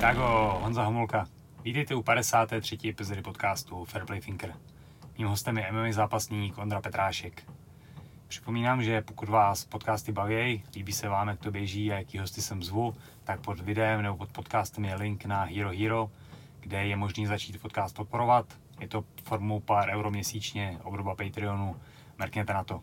Čágo, Honza Homolka. Vítejte u 53. epizody podcastu Fairplay Thinker. Mým hostem je MMA zápasník Ondra Petrášek. Připomínám, že pokud vás podcasty baví, líbí se vám, jak to běží a jaký hosty sem zvu, tak pod videem nebo pod podcastem je link na Hero Hero, kde je možný začít podcast podporovat. Je to formou pár euro měsíčně, obdoba Patreonu, mrkněte na to.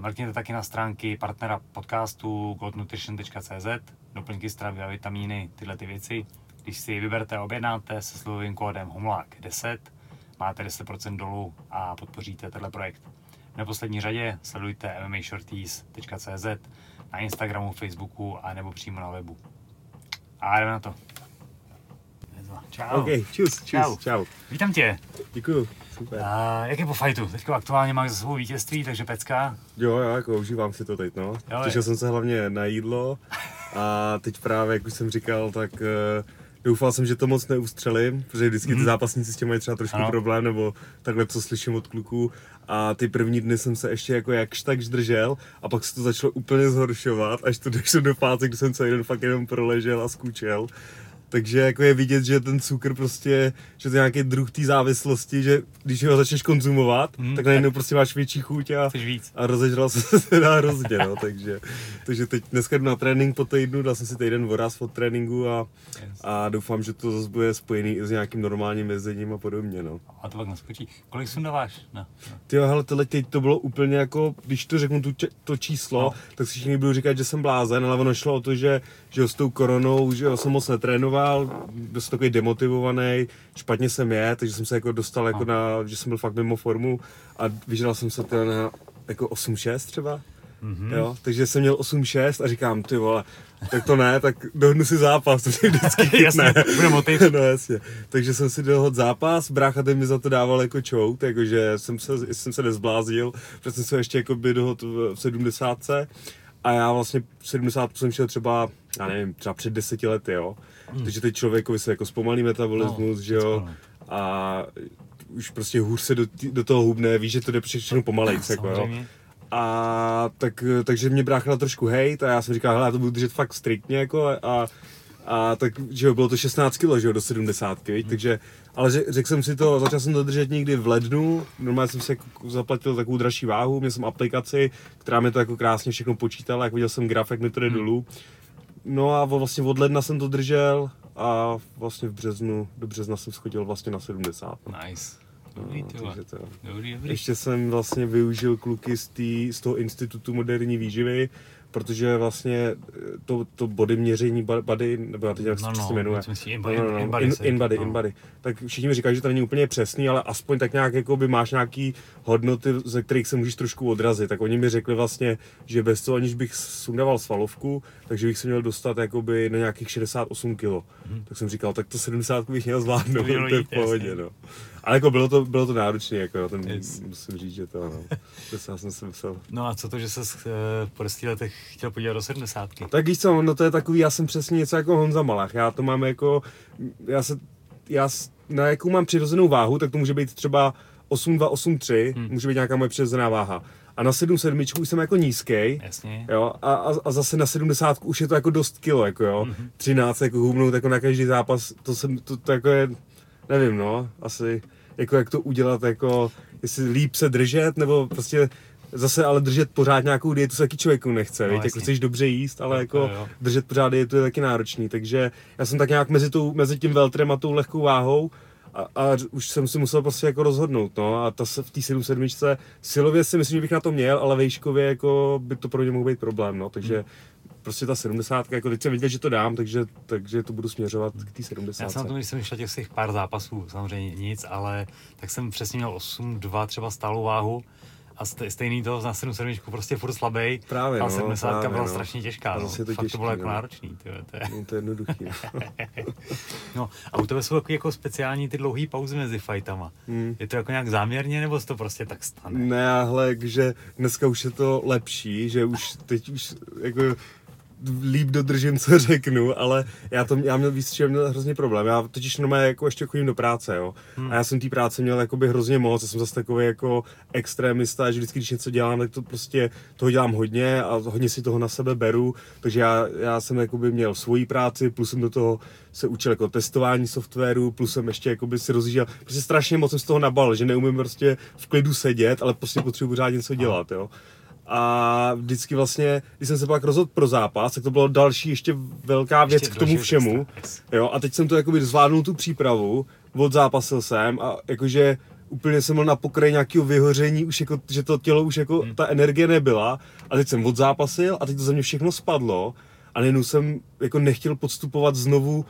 Mrkněte taky na stránky partnera podcastu godnutrition.cz, doplňky stravy a vitamíny, tyhle ty věci. Když si je vyberte a objednáte se slovovým kódem HOMLAK10, máte 10% dolů a podpoříte tenhle projekt. V neposlední řadě sledujte mmashorties.cz na Instagramu, Facebooku a nebo přímo na webu. A jdeme na to. Čau. OK, čus, čus, Čau. čau. Vítám tě. Děkuju, super. A jak je po fajtu? Teďko aktuálně máš za svou vítězství, takže pecka. Jo, jo, jako užívám si to teď, no. Jo, Těšil je. jsem se hlavně na jídlo a teď právě, jak už jsem říkal, tak uh, doufal jsem, že to moc neustřelím, protože vždycky ty zápasníci s tím mají třeba trošku Mhm. Ano. problém, nebo takhle, co slyším od kluků. A ty první dny jsem se ještě jako jakž takž držel a pak se to začalo úplně zhoršovat, až to došlo do fáze, kdy jsem celý den fakt jenom proležel a skučel. Takže jako je vidět, že ten cukr prostě, že to je nějaký druh té závislosti, že když ho začneš konzumovat, Mhm, tak najednou prostě máš větší chuť a, víc? a rozežral se teda hrozně, no, takže, takže teď dneska jdu na trénink po týdnu, dal jsem si týden voraz od tréninku a, Yes. a doufám, že to zase bude spojený i s nějakým normálním jezením a podobně, no. A to pak naskočí. Kolik sundáváš? No. no. Ty jo, hele, tohle teď to bylo úplně jako, když to řeknu tu, to číslo, No. no. tak si všichni budou říkat, že jsem blázen, ale ono šlo o to, že, že jo, s tou koronou, že jo, jsem moc netrénoval, byl jsem takový demotivovaný, špatně jsem je, takže jsem se jako dostal jako na, že jsem byl fakt mimo formu a vyžral jsem se teda na jako 8-6 třeba. Mhm. Jo, takže jsem měl 8-6 a říkám, ty vole, tak to ne, tak dohodnu si zápas, to si vždycky chytne. Jasně, bude motiv. No jasně. Takže jsem si dohodl zápas, brácha ten mi za to dával jako čout, jakože jsem se, jsem se nezbláznil, protože jsem se ještě jako by dohodl v 70. A já vlastně v 70 jsem šel třeba, já nevím, třeba před deseti lety, jo. Hmm. Takže teď člověkovi se jako zpomalí metabolismus, No, že jo. A už prostě hůř se do, tý- do toho hubne, víš, že to jde všechno pomalejc, jako jo. A tak, takže mě brácha dal trošku hejt a já jsem říkal, hele, já to budu držet fakt striktně jako a, a tak, že jo, bylo to 16 kg, že jo, do 70, viď? takže, ale řek, řekl jsem si to, začal jsem to držet někdy v lednu, normálně jsem si jako zaplatil takovou dražší váhu, měl jsem aplikaci, která mi to jako krásně všechno počítala, jak viděl jsem graf, jak mi to jde dolů. No a vlastně od ledna jsem to držel a vlastně v březnu, do března jsem schodil vlastně na 70. no. Nice. Dobrý, ty vole. takže to, Dobrý, dobrý. ještě jsem vlastně využil kluky z, tý, z toho institutu moderní výživy, protože vlastně eh, to, to body měření body, nebo já teď jak se No, no, přesně jmenuje. No, no, no, in- InBody in, se in, říká, body, no. in body. Tak všichni mi říkají, že to není úplně přesný, ale aspoň tak nějak jako by máš nějaký hodnoty, ze kterých se můžeš trošku odrazit. Tak oni mi řekli vlastně, že bez toho, aniž bych sundával svalovku, takže bych se měl dostat jakoby na nějakých 68 kg. Mhm. Tak jsem říkal, tak to 70 bych měl zvládnout, To je v pohodě, no. Ale jako bylo to, bylo to náročné, jako jo, ten, Yes. musím říct, že to, no. To já jsem si musel. No a co to, že se po deseti letech chtěl podívat do sedmdesátky? Tak víš co, no to je takový, já jsem přesně něco jako Honza Malach, já to mám jako, já se, já, na jakou mám přirozenou váhu, tak to může být třeba 8,2, 8,3, hmm. může být nějaká moje přirozená váha. A na 7 sedmičku už jsem jako nízký, Jasně. jo, a, a, a, zase na 70 už je to jako dost kilo, jako jo, 13 jako hubnout jako na každý zápas, to jsem, to, to jako je, nevím no, asi, jako jak to udělat, jako, jestli líp se držet, nebo prostě zase ale držet pořád nějakou dietu se taky člověku nechce, No, no, jako chceš dobře jíst, ale jako jo. držet pořád dietu je taky náročný, takže já jsem tak nějak mezi, tou, mezi tím veltrem a tou lehkou váhou a, a už jsem si musel prostě jako rozhodnout, no a ta se v té 7 silově si myslím, že bych na to měl, ale vejškově jako by to pro mě mohl být problém, no, takže Hmm. Prostě ta 70, jako teď jsem viděl, že to dám, takže, takže to budu směřovat k té 70. Já jsem na tom, když jsem šel těch svých pár zápasů, samozřejmě nic, ale tak jsem přesně měl 8-2 třeba stálou váhu a ste- stejný to na 7 sedmičku prostě furt slabej. Právě, a no, 70 právě, byla no. strašně těžká. No. je to Fakt to bylo těžký, jako no. náročný. Tyhle, to je. No, to je jednoduchý. no. No a u tebe jsou jako, jako speciální ty dlouhé pauzy mezi fightama. Hmm. Je to jako nějak záměrně, nebo se to prostě tak stane? Ne, ale že dneska už je to lepší, že už teď už jako líp dodržím, co řeknu, ale já, to, já měl víc, měl hrozně problém. Já totiž normálně jako ještě chodím do práce, jo. Hmm. A já jsem té práce měl jakoby hrozně moc, já jsem zase takový jako extrémista, že vždycky, když něco dělám, tak to prostě toho dělám hodně a hodně si toho na sebe beru, takže já, já jsem jakoby měl svoji práci, plus jsem do toho se učil jako testování softwaru, plus jsem ještě jakoby si rozjížděl, prostě strašně moc jsem z toho nabal, že neumím prostě v klidu sedět, ale prostě potřebuji pořád něco dělat, jo a vždycky vlastně, když jsem se pak rozhodl pro zápas, tak to bylo další ještě velká věc ještě k tomu všemu. Jo, a teď jsem to jakoby zvládnul tu přípravu, odzápasil jsem a jakože úplně jsem byl na pokraji nějakého vyhoření, už jako, že to tělo už jako, hmm. ta energie nebyla a teď jsem odzápasil a teď to ze mě všechno spadlo a nejenom jsem jako nechtěl podstupovat znovu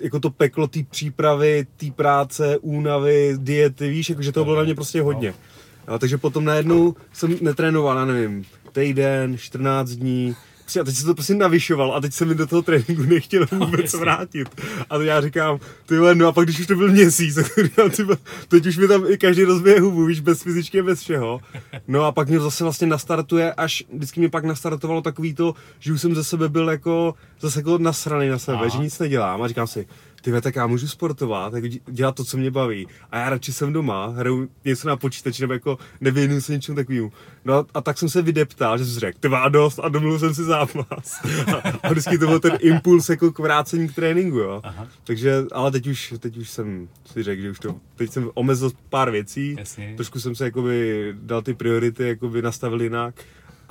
jako to peklo té přípravy, té práce, únavy, diety, víš, jakože to bylo na mě prostě hodně. No. Jo, takže potom najednou jsem netrénoval, já nevím, týden, 14 dní, a teď se to prostě navyšoval a teď se mi do toho tréninku nechtěl no, vůbec no, vrátit. A já říkám, ty no a pak když už to byl měsíc, tak říkám, ty teď už mi tam i každý rozbije hubu, víš, bez fyzičky, bez všeho. No a pak mě zase vlastně nastartuje, až vždycky mě pak nastartovalo takový to, že už jsem ze sebe byl jako, zase jako nasraný na sebe, Aha. že nic nedělám a říkám si, ty tak já můžu sportovat, jako dělat to, co mě baví. A já radši jsem doma, hraju něco na počítači, nebo jako nevěnuju se něčemu takovému. No a, a, tak jsem se vydeptal, že jsem řekl, ty dost a domluvil jsem si zápas. a, a, vždycky to byl ten impuls jako k vrácení k tréninku, jo. Aha. Takže, ale teď už, teď už jsem si řekl, že už to, teď jsem omezil pár věcí, Jasně. trošku jsem se jakoby dal ty priority jakoby nastavil jinak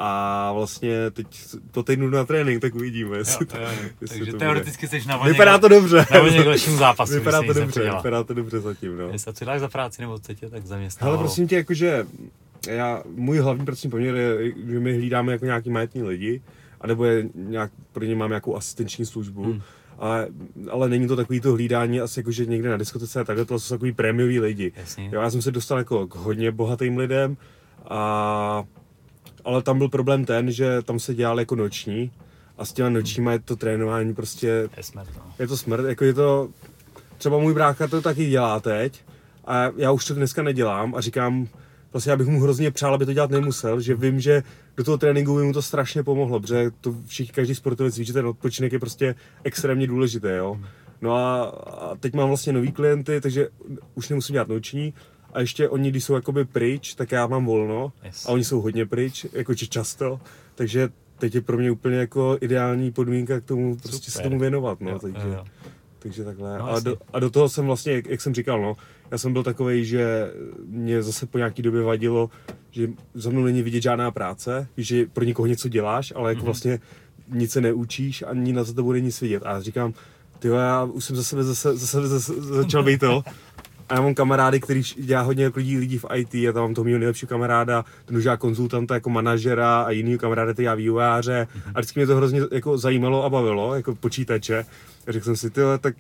a vlastně teď po týdnu na trénink, tak uvidíme. Jestli jo, jo, jo. jestli Takže to teoreticky jsi na voně. Vypadá to dobře. Na voně k lepšímu zápasu. Vypadá to dobře, vypadá to dobře zatím. No. Jestli co dáš za práci nebo co tě tak zaměstnává? Ale prosím tě, jakože já, můj hlavní pracovní poměr je, že my hlídáme jako nějaký majetní lidi, anebo je nějak, pro ně máme nějakou asistenční službu. Hmm. Ale, ale není to takový to hlídání asi jako, že někde na diskotece a takhle, to jsou takový prémiový lidi. Jasně. Jo, já jsem se dostal jako k hodně bohatým lidem a ale tam byl problém ten, že tam se dělal jako noční a s těma nočníma je to trénování prostě... Je smrt, no. Je to smrt, jako je to... Třeba můj brácha to taky dělá teď a já už to dneska nedělám a říkám, prostě já bych mu hrozně přál, aby to dělat nemusel, že vím, že do toho tréninku by mu to strašně pomohlo, protože to všichni, každý sportovec ví, že ten odpočinek je prostě extrémně důležitý, jo. No a, a teď mám vlastně nový klienty, takže už nemusím dělat noční, a ještě oni, když jsou jakoby pryč, tak já mám volno yes. a oni jsou hodně pryč, jako často, takže teď je pro mě úplně jako ideální podmínka k tomu prostě se tomu věnovat, no, jo, takže, jo. takže takhle. No, a, do, a do toho jsem vlastně, jak, jak jsem říkal, no, já jsem byl takový, že mě zase po nějaký době vadilo, že za mnou není vidět žádná práce, že pro někoho něco děláš, ale jako mm-hmm. vlastně nic se neučíš, ani na za tebou není nic vidět. A já říkám, ty já už jsem za sebe zase, zase, zase začal být to, a já mám kamarády, který dělá hodně jako lidí, lidí v IT, a tam mám toho mého nejlepšího kamaráda, ten už konzultanta jako manažera a jiný kamarády, který já vývojáře. A vždycky mě to hrozně jako zajímalo a bavilo, jako počítače. A řekl jsem si, tyhle, tak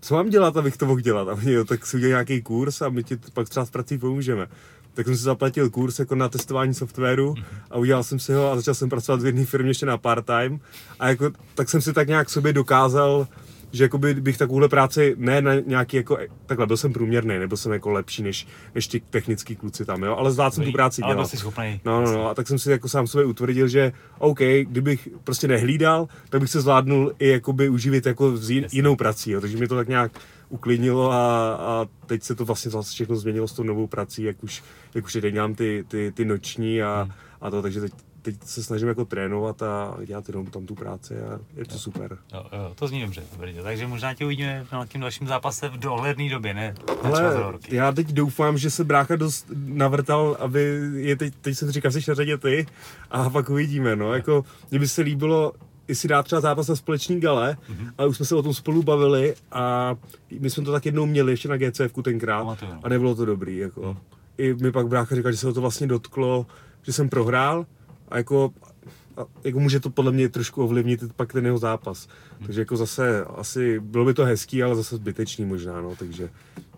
co mám dělat, abych to mohl dělat? A jo, tak si udělal nějaký kurz a my ti pak třeba s prací pomůžeme. Tak jsem si zaplatil kurz jako na testování softwaru a udělal jsem si ho a začal jsem pracovat v jedné firmě ještě na part-time. A jako, tak jsem si tak nějak sobě dokázal že jakoby bych takovouhle práci, ne na nějaký jako, takhle byl jsem průměrný, nebo jsem jako lepší než, než ti technický kluci tam, jo, ale zvládl jsem tu práci dělat. Ale schopný. No, no, no, a tak jsem si jako sám sobě utvrdil, že OK, kdybych prostě nehlídal, tak bych se zvládnul i jakoby uživit jako s jin, jinou prací, jo, takže mi to tak nějak uklidnilo a, a teď se to vlastně zase všechno změnilo s tou novou prací, jak už, jak už teď dělám ty, ty, ty noční a, hmm. a to, takže teď teď se snažím jako trénovat a dělat jenom tam tu práci a je to super. Jo, jo, to zní dobře, dobře. takže možná tě uvidíme na tím dalším zápase v dohledné době, ne? Ale já teď doufám, že se brácha dost navrtal, aby je teď, teď jsem říkal, jsi na řadě ty a pak uvidíme, no, jako, mně by se líbilo, si dát třeba zápas na společný gale, mm-hmm. ale už jsme se o tom spolu bavili a my jsme to tak jednou měli ještě na GCF tenkrát a nebylo to dobrý, jako. Mm. I mi pak brácha říkal, že se ho to vlastně dotklo, že jsem prohrál, a jako, a jako může to podle mě trošku ovlivnit pak ten jeho zápas. Takže jako zase asi, bylo by to hezký, ale zase zbytečný možná, no, takže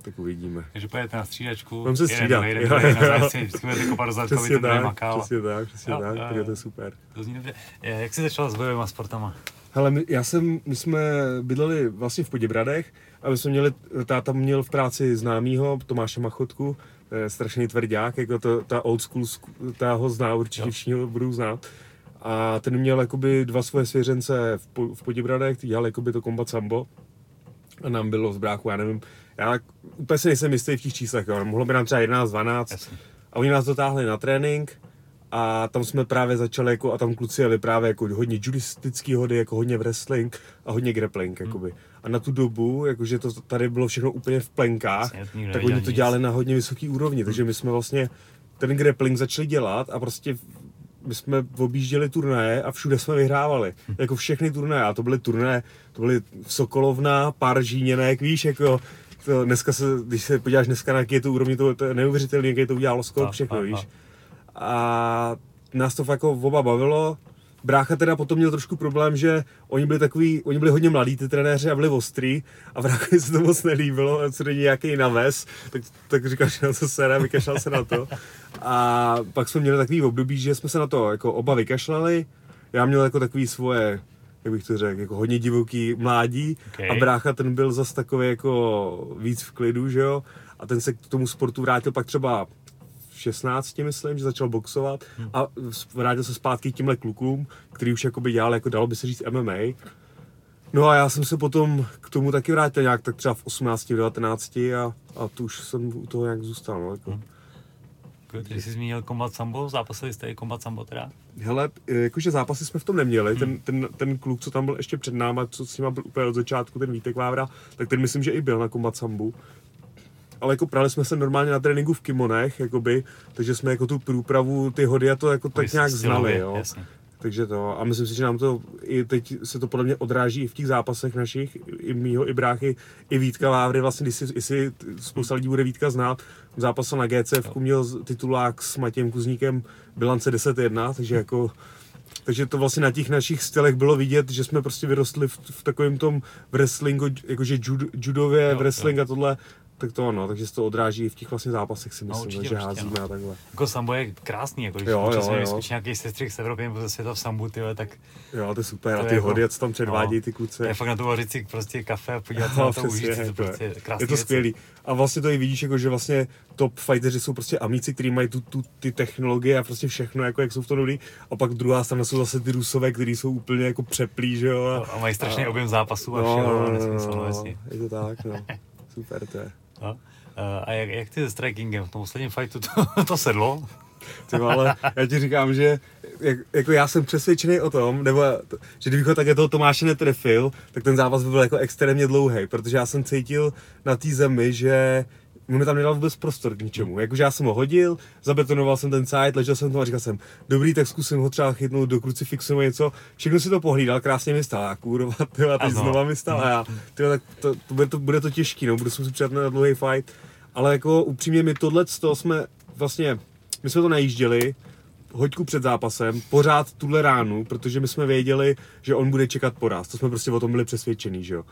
tak uvidíme. Takže pojedete na střídačku, Mám se střídat. Jeden, jeden, jeden, na zajci, vždycky budete kopat zadku, aby to makal. Přesně tak, přesně jo, tak, tak je super. To zní dobře. Jak jsi začal s bojovými sportama? Hele, my, já jsem, my jsme bydleli vlastně v Poděbradech a my jsme měli, táta měl v práci známýho Tomáše Machotku, strašný tvrdák, jako to, ta old school, ta ho zná určitě, všichni ho budou znát. a ten měl jakoby dva svoje svěřence v, po, v Podibradech, dělal jakoby to kombat sambo a nám bylo z bráchu, já nevím, já úplně si nejsem jistý v těch číslech, jo. mohlo by nám třeba 11, 12 Jasně. a oni nás dotáhli na trénink a tam jsme právě začali jako, a tam kluci jeli právě jako hodně judistický hody, jako hodně wrestling a hodně grappling, Hmm. A na tu dobu, jakože to tady bylo všechno úplně v plenkách, Jasně, tak oni to nic. dělali na hodně vysoký úrovni, takže my jsme vlastně ten grappling začali dělat a prostě my jsme objížděli turnaje a všude jsme vyhrávali. Jako všechny turnaje. A to byly turnaje, to byly Sokolovna, pár Žíněnek, víš, jako to dneska se, když se podíváš dneska na jaký je to úrovni, to, to je neuvěřitelné, jaký to udělalo skok, A, všechno, a, a. víš. A nás to fakt jako oba bavilo. Brácha teda potom měl trošku problém, že oni byli takový, oni byli hodně mladí, ty trenéři, a byli ostrý a bráchovi se to moc nelíbilo, a co není nějaký naves, tak, tak říkal, že na to sere, vykašlal se na to. A pak jsme měli takový období, že jsme se na to jako oba vykašlali, já měl jako takový svoje, jak bych to řekl, jako hodně divoký mládí Okay. a brácha ten byl zas takový jako víc v klidu, že jo, a ten se k tomu sportu vrátil pak třeba 16, myslím, že začal boxovat a vrátil se zpátky k těmhle klukům, který už jakoby dělal, jako dalo by se říct MMA. No a já jsem se potom k tomu taky vrátil nějak tak třeba v 18, 19 a, a tu už jsem u toho nějak zůstal, no, jako. Good. Když jsi zmínil kombat sambo, zápasili jste i kombat sambo teda? Hele, jakože zápasy jsme v tom neměli, ten, ten, ten kluk, co tam byl ještě před náma, co s ním byl úplně od začátku, ten Vítek Vávra, tak ten myslím, že i byl na kombat sambu. Ale jako prali jsme se normálně na tréninku v kimonech, jakoby, takže jsme jako tu průpravu, ty hody a to jako tak nějak znali, jo. Jasně. Takže to, a myslím si, že nám to i teď se to podle mě odráží i v těch zápasech našich, i mýho, i bráchy, i Vítka Vávry, vlastně, když si, jestli spousta lidí bude Vítka znát, zápasil na GCF, měl titulák s Matějem Kuzníkem bilance 10-1, takže jako takže to vlastně na těch našich stylech bylo vidět, že jsme prostě vyrostli v, v takovém tom wrestlingu, jakože jud, judově, Jo, wrestling a tohle, tak to ano, takže se to odráží i v těch vlastně zápasech si No, myslím, určitě, že určitě, házíme no. a takhle. Jako sambo je krásný, jako když Jo, jo, jo. nějaký sestřih z Evropy nebo ze světa v sambu, tyhle, tak Jo, to je super, To a ty jako- hody, co tam předvádějí no, ty kluci. to je fakt na to vařit si prostě kafe a podívat se No, na to, užít si to je, prostě je, krásný je to věci. skvělý. A vlastně to i vidíš, jako, že vlastně top fighteři jsou prostě amíci, kteří mají tu, tu, ty technologie a prostě všechno, jako jak jsou v tom dobrý. A pak druhá strana jsou zase ty rusové, kteří jsou úplně jako přeplí, že jo. No, A mají strašný a- objem zápasů a no, všeho, no, no, no, no, je to tak, no. Super to je. A jak, jak ty se strikingem v tom posledním fightu to, to sedlo? Ty ale já ti říkám, že jak, jako já jsem přesvědčený o tom, nebo že kdybych ho také toho Tomáše netrefil, tak ten zápas by byl jako extrémně dlouhý, protože já jsem cítil na té zemi, že mi tam nedal vůbec prostor k ničemu. Jakože já jsem ho hodil, zabetonoval jsem ten site, ležel jsem tam a říkal jsem, dobrý, tak zkusím ho třeba chytnout do krucifixu nebo něco. Všechno si to pohlídal, krásně mi stál, a kurva, a teď Ano. znova mi stál a já, tyjo, tak to, to, bude to, bude to těžký, no, budu si přijat na dlouhý fight. Ale jako upřímně my tohle to jsme vlastně, my jsme to najížděli, hoďku před zápasem, pořád tuhle ránu, protože my jsme věděli, že on bude čekat poraz. To jsme prostě o tom byli přesvědčení, že jo.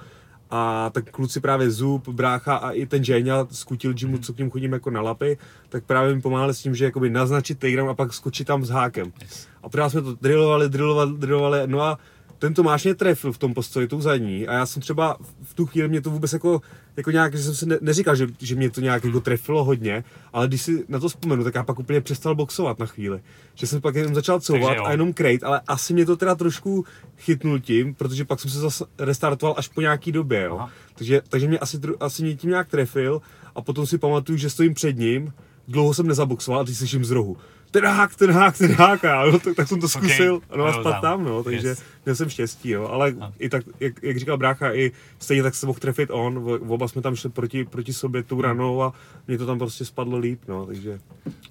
A tak kluci právě Zub, Brácha a i ten Ženia z Kutil Gymu, co k ním chodím jako na lapy, tak právě mi pomáhali s tím, že jakoby naznačit takedown a pak skočit tam s hákem. Yes. A pořád jsme to drillovali, drillovali, drillovali, no a ten Tomáš mě trefil v tom postoji, tou zadní a já jsem třeba v tu chvíli mě to vůbec jako, jako nějak, že jsem si ne, neříkal, že, že mě to nějak jako trefilo hodně, ale když si na to vzpomenu, tak já pak úplně přestal boxovat na chvíli. Že jsem pak jenom začal couvat a jenom krejt, ale asi mě to teda trošku chytnul tím, protože pak jsem se zase restartoval až po nějaký době, jo. Aha. Takže, takže mě asi, asi mě tím nějak trefil a potom si pamatuju, že stojím před ním, dlouho jsem nezaboxoval a teď slyším z rohu. Ten hák, ten hák, ten hák, a no, tak, tak jsem to zkusil Okay. no a spadl tam. no, takže Yes. měl jsem štěstí, jo, ale A. i tak, jak, jak, říkal brácha, i stejně tak se mohl trefit on, v- oba jsme tam šli proti, proti sobě tou ranou a mě to tam prostě spadlo líp, no, takže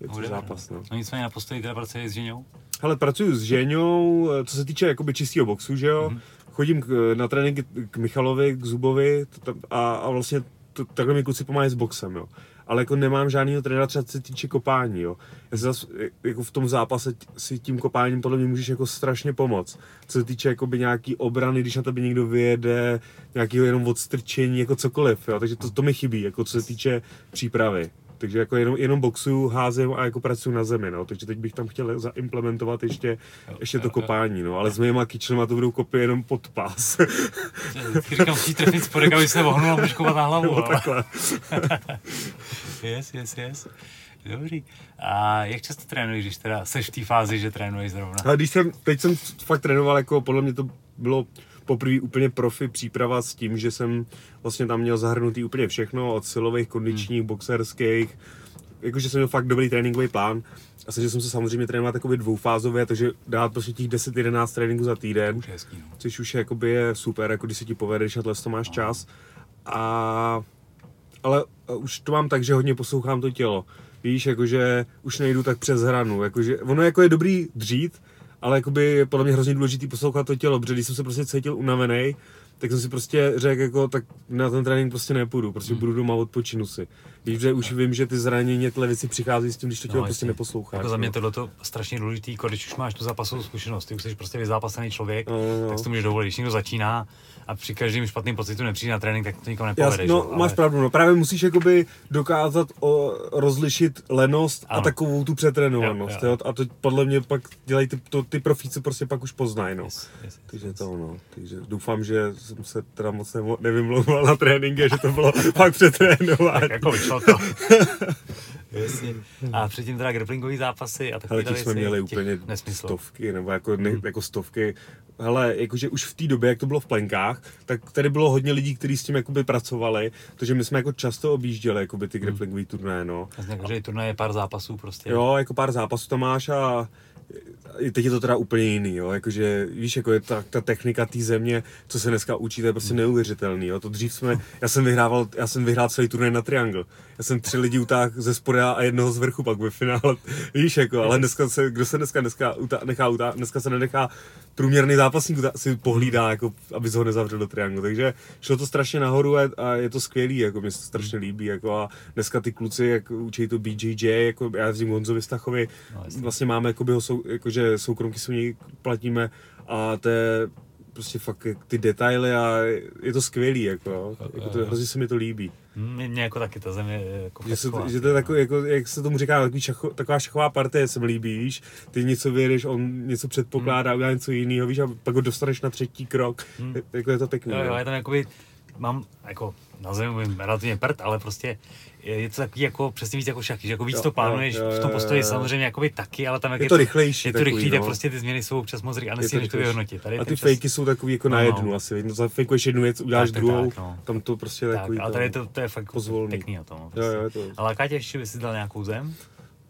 je to Bude, zápas, no. No nicméně na postoji teda pracuje s Ženou. Hele, pracuji s Ženou, co se týče jakoby čistého boxu, že jo. Mhm. Chodím k, na tréninky k Michalovi, k Zubovi to tam- a, a vlastně to, takhle mi kluci pomáhají s boxem, jo. Ale jako nemám žádného trenéra třeba se týče kopání, jo. Já si zas, jako v tom zápase si tím kopáním podle mě můžeš jako strašně pomoct. Co se týče jakoby nějaký obrany, když na tebe někdo vyjede, nějakého jenom odstrčení, jako cokoliv, jo. Takže to, to mi chybí, jako co se týče přípravy. Takže jako jenom, jenom boxu, házím a jako pracuji na zemi, no. Takže teď bych tam chtěl zaimplementovat ještě, ještě to kopání, no. Ale s mýma kyčlema to budou kopy jenom pod pás. Říkám, musíš trefit spodek, aby se vohnul a můžeš kouvat na hlavu. Nebo ale- takhle. Yes, yes, yes. Dobrý. A jak často trénuješ, když teda seš v té fázi, že trénuješ zrovna? Ale když jsem, teď jsem fakt trénoval, jako podle mě to bylo poprvé úplně profi příprava s tím, že jsem vlastně tam měl zahrnutý úplně všechno, od silových, kondičních, hmm. boxerských, jakože jsem měl fakt dobrý tréninkový plán. A snažil jsem se samozřejmě trénovat takový dvoufázově, takže dát prostě těch 10-11 tréninků za týden, Už je hezký, no. což už jakoby je super, jako když se ti povede, když na to máš čas. A, ale už to mám tak, že hodně poslouchám to tělo. Víš, jakože už nejdu tak přes hranu, jakože ono jako je dobrý dřít, ale jakoby je podle mě hrozně důležitý poslouchat to tělo, protože když jsem se prostě cítil unavený, tak jsem si prostě řekl, jako, tak na ten trénink prostě nepůjdu, prostě budu doma, odpočinu si. Víš, že už vím, že ty zranění, tyhle věci přichází s tím, když to tělo No, prostě neposlouchá. Jako za mě tohle to strašně důležitý, jako když už máš tu zápasovou zkušenost, ty už jsi prostě vyzápasený člověk, No, no, no. tak si to můžeš dovolit. Když někdo začíná a při každém špatném pocitu nepřijde na trénink, tak to nikomu Jas, nepovede. no, že? máš pravdu, no právě musíš jakoby dokázat o, rozlišit lenost Ano. a takovou tu přetrénovanost, Jo, jo, jo, A to podle mě pak dělají ty, to, ty profíci prostě pak už poznají, no. Yes, yes, Takže yes. to no, takže doufám, že jsem se teda moc nevymlouval na tréninky, že to bylo přetrénování. Tak jako to. Jasně. A předtím teda grapplingový zápasy a takové těch jsme věci, měli úplně nesmysl. stovky, nebo jako, ne, Mhm. jako stovky. Hele, jakože už v té době, jak to bylo v plenkách, tak tady bylo hodně lidí, kteří s tím jakoby pracovali, takže my jsme jako často objížděli jakoby ty grapplingový turnaje, no. Vlastně jako, že turné je pár zápasů prostě. Jo, jako pár zápasů tam máš a teď je to teda úplně jiný, jo, jakože víš, jako je ta, ta technika té země, co se dneska učí, to je prostě neuvěřitelný, jo, to dřív jsme, já jsem vyhrával, já jsem vyhrál celý turnaj na triangle, já jsem tři lidi utáhl ze spoda a jednoho z vrchu pak ve finále, víš, jako, ale dneska se, kdo se dneska, dneska utá, nechá utá, dneska se nenechá průměrný zápasník utá, si pohlídá, jako, aby se ho nezavřel do trianglu, takže šlo to strašně nahoru a, a je to skvělý, jako mě se to strašně líbí, jako a dneska ty kluci, jak učí to BJJ, jako já jezdím Honzovi Stachovi, No, vlastně máme jakoby ho sou, jakože soukromky se u něj platíme a to je prostě fakt ty detaily a je to skvělý, jako, jako to, hrozně se mi to líbí. Mě, mě jako taky ta země jako Že, se, pecková, že to je takový, jako, jak se tomu říká, takový šacho, taková šachová partie se mi líbí, víš, ty něco vyjedeš, on něco předpokládá, udělá něco jiného, víš, a pak ho dostaneš na třetí krok, Hmm. je, jako je to pěkný. Jo, jo, no. je tam jakoby, mám jako na zemi relativně prd, ale prostě je, je to takový jako přesně víc jako šachy, že jako víc Jo, to plánuješ jo, jo, v tom jo, postoji jo. samozřejmě jakoby taky, ale tam jak Je to rychlejší je to rychlý, tak no. prostě ty změny jsou občas moc rychlé a Je to nesmíš to vyhodnotit. Tady A ty čas- fejky jsou takový jako na No, no. jednu asi, no, zafejkuješ jednu věc, uděláš Tak, druhou, tak, no. tam to prostě tak, takový ale tady to, to je fakt pozvolný. pěkný na tom. no, Jo, Prostě. jo, je to. Ale Káťa ještě by si dal nějakou zem?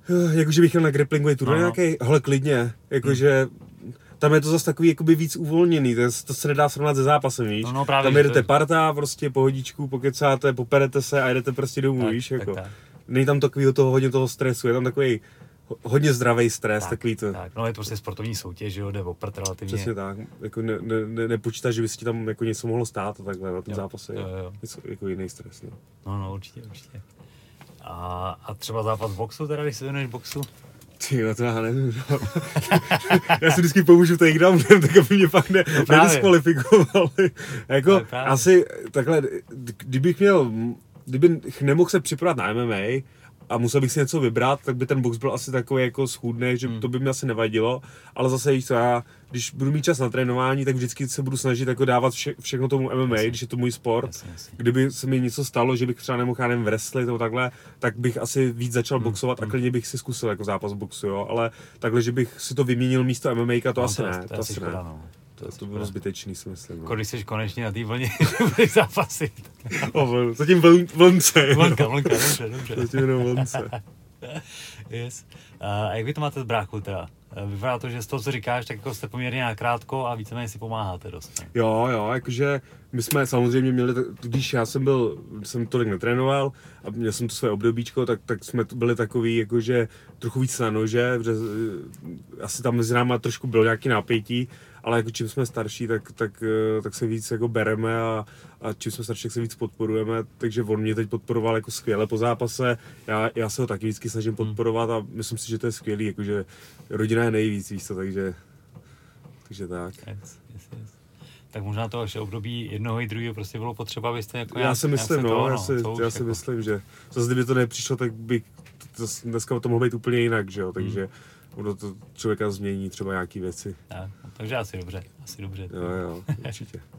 Eh, Jakože bych jel na grapplingový turnaj No, no. nějaký, hele klidně, jakože tam je to zase takový jakoby víc uvolněný, to, je- to se nedá srovnat se zápasem, víš. No, no, právě, tam jedete to parta, prostě pohodičku, pokecáte, poperete se a jedete prostě domů, Tak, víš, tak, jako. tak. Není tam takového toho, hodně toho stresu, je tam takový ho- hodně zdravý stres, takový to. tak, no je to prostě sportovní soutěž, jo, jde o prd relativně. Přesně tak, jako ne, ne, ne, nepočítáš, že by se ti tam jako něco mohlo stát a takhle na tom Jo, zápase, je jo, jo. něco jako jiný stres, no. No, no, určitě, určitě. A, a třeba zápas boxu, teda, když se věnuješ boxu? Ty, no to já nevím, no. já si vždycky pomůžu takedownem, tak aby mě pak ne, No nediskvalifikovali. jako, No právě. asi takhle, kdybych měl, kdybych nemohl se připravovat na MMA, a musel bych si něco vybrat, tak by ten box byl asi takový jako schůdný, že Hmm. to by mi asi nevadilo, ale zase víš co, já, když budu mít čas na trénování, tak vždycky se budu snažit jako dávat vše, všechno tomu MMA, Jasně. když je to můj sport. Jasně, jasně. Kdyby se mi něco stalo, že bych třeba nemohl, já nevím, wrestlit nebo takhle, tak bych asi víc začal Hmm, boxovat a klidně bych si zkusil jako zápas boxu, jo, ale takhle, že bych si to vyměnil místo MMA, to No, asi je- ne, to, to, asi asi škoda, ne. no. To, to bylo zbytečný, si myslím. No. když jsi konečně na té vlně, že budeš zápasit. O, vl- zatím vln, vlnce. jo. Vlnka, vlnka, dobře, dobře. Zatím jenom vlnce. Yes. A jak vy to máte s bráchou teda? Eh, Vypadá to, že z toho, co říkáš, tak jako jste poměrně na krátko a víceméně si pomáháte dost. ne? Jo, jo, jakože my jsme samozřejmě měli, když já jsem byl, jsem tolik netrénoval a měl jsem to své obdobíčko, tak, tak jsme byli takový, jakože trochu víc na nože, protože eh, asi tam mezi náma trošku bylo nějaký napětí, ale jako čím jsme starší, tak, tak, eh, tak se víc jako bereme a, a čím jsme starší, tak se víc podporujeme, takže on mě teď podporoval jako skvěle po zápase, já, já se ho taky vždycky snažím podporovat a myslím si, že to je skvělý, jakože rodina je nejvíc, víš co, takže, takže tak. Yes, yes, yes. Tak možná to vaše období jednoho i druhého prostě bylo potřeba, abyste jako Já si myslím, se no, já si, to už já si jako- myslím, že zase kdyby to nepřišlo, tak by to, dneska to mohlo být úplně jinak, že Hmm. jo, takže ono to člověka změní třeba nějaký věci. Tak, no, takže asi dobře, asi dobře. Jo, jo, určitě.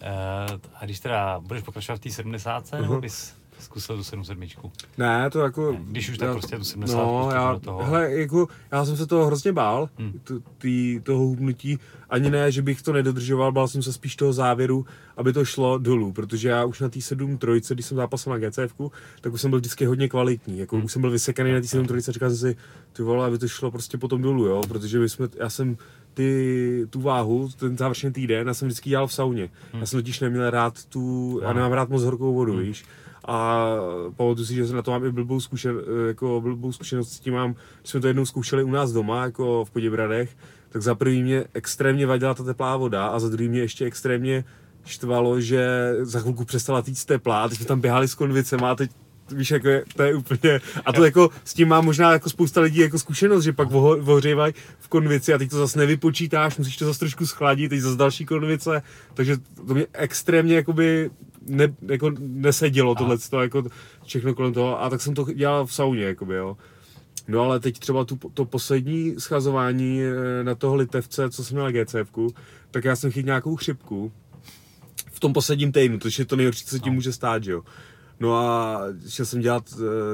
Eh, a když teda budeš pokračovat v té 70, nebo Aha. bys... zkusil tu 707. Ne, to jako... Když už tak já- prostě tu 70 No, já, do toho. hele, jako, já jsem se toho hrozně bál, Hmm. tý, toho hubnutí. Ani ne, že bych to nedodržoval, bál jsem se spíš toho závěru, aby to šlo dolů, protože já už na té 7 trojce, když jsem zápasil na GCF, tak už jsem byl vždycky hodně kvalitní, jako Hmm. už jsem byl vysekaný na té 7 trojce, říkal jsem si, ty vole, aby to šlo prostě potom dolů, jo, protože my jsme, já jsem ty, tu váhu, ten závěrečný týden, já jsem vždycky dělal v sauně. Já jsem totiž neměl rád tu, já nemám rád moc horkou vodu, víš. A pamatuju si, že na to mám i blbou, zkušen, jako blbou zkušenost s tím mám, když jsme to jednou zkoušeli u nás doma, jako v Poděbradech, tak za prvý mě extrémně vadila ta teplá voda a za druhý mě ještě extrémně štvalo, že za chvilku přestala týct teplá, a teď jsme tam běhali s konvicema a teď víš, jako je, to je úplně, a to jako s tím má možná jako spousta lidí jako zkušenost, že pak voho- vohřívají v konvici a teď to zase nevypočítáš, musíš to zase trošku schladit, teď zase další konvice, takže to mě extrémně jakoby ne, jako nesedělo tohle, jako všechno kolem toho a tak jsem to dělal v sauně, jakoby, jo. No ale teď třeba tu, to poslední schazování eh, na toho litevce, co jsem měl na GCFku, tak já jsem chytil nějakou chřipku v tom posledním týdnu, což je to nejhorší, co se tím No. může stát, že jo. No a šel jsem dělat,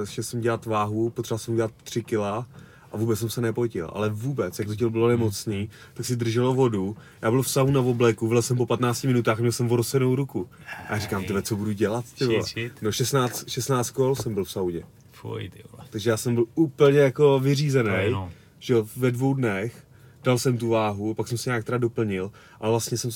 eh, šel jsem dělat váhu, potřeboval jsem dělat 3 kila a vůbec jsem se nepotil, ale vůbec, jak to tělo bylo nemocný, tak si drželo vodu. Já byl v sauna v obleku, vylez jsem po 15 minutách, měl jsem vorosenou ruku. A já říkám, tyhle, co budu dělat, ty vole? Shit, shit. No 16, 16 kol jsem byl v saudě. Fuj. Takže já jsem byl úplně jako vyřízený, no. že jo, ve dvou dnech. Dal jsem tu váhu, pak jsem se nějak teda doplnil, ale vlastně jsem,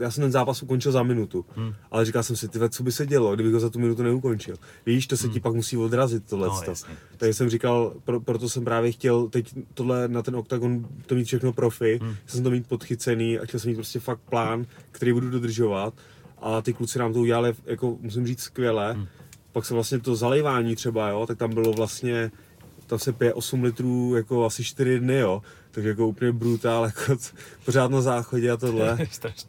já jsem ten zápas ukončil za minutu. Hmm. Ale říkal jsem si, ty co by se dělo, kdybych ho za tu minutu neukončil. Víš, to se ti pak musí odrazit tohle. Hmm. No, jasně. Takže jsem říkal, pro, proto jsem právě chtěl teď tohle na ten oktagon to mít všechno profi, Hmm. chtěl jsem to mít podchycený a chtěl jsem mít prostě fakt plán, který budu dodržovat. A ty kluci nám to udělali, jako musím říct, skvěle. Hmm. Pak se vlastně to zalejvání třeba, jo, tak tam bylo vlastně, tam se pije 8 litrů jako asi 4 dny, jo. Takže jako úplně brutál, jako pořád na záchodě a tohle.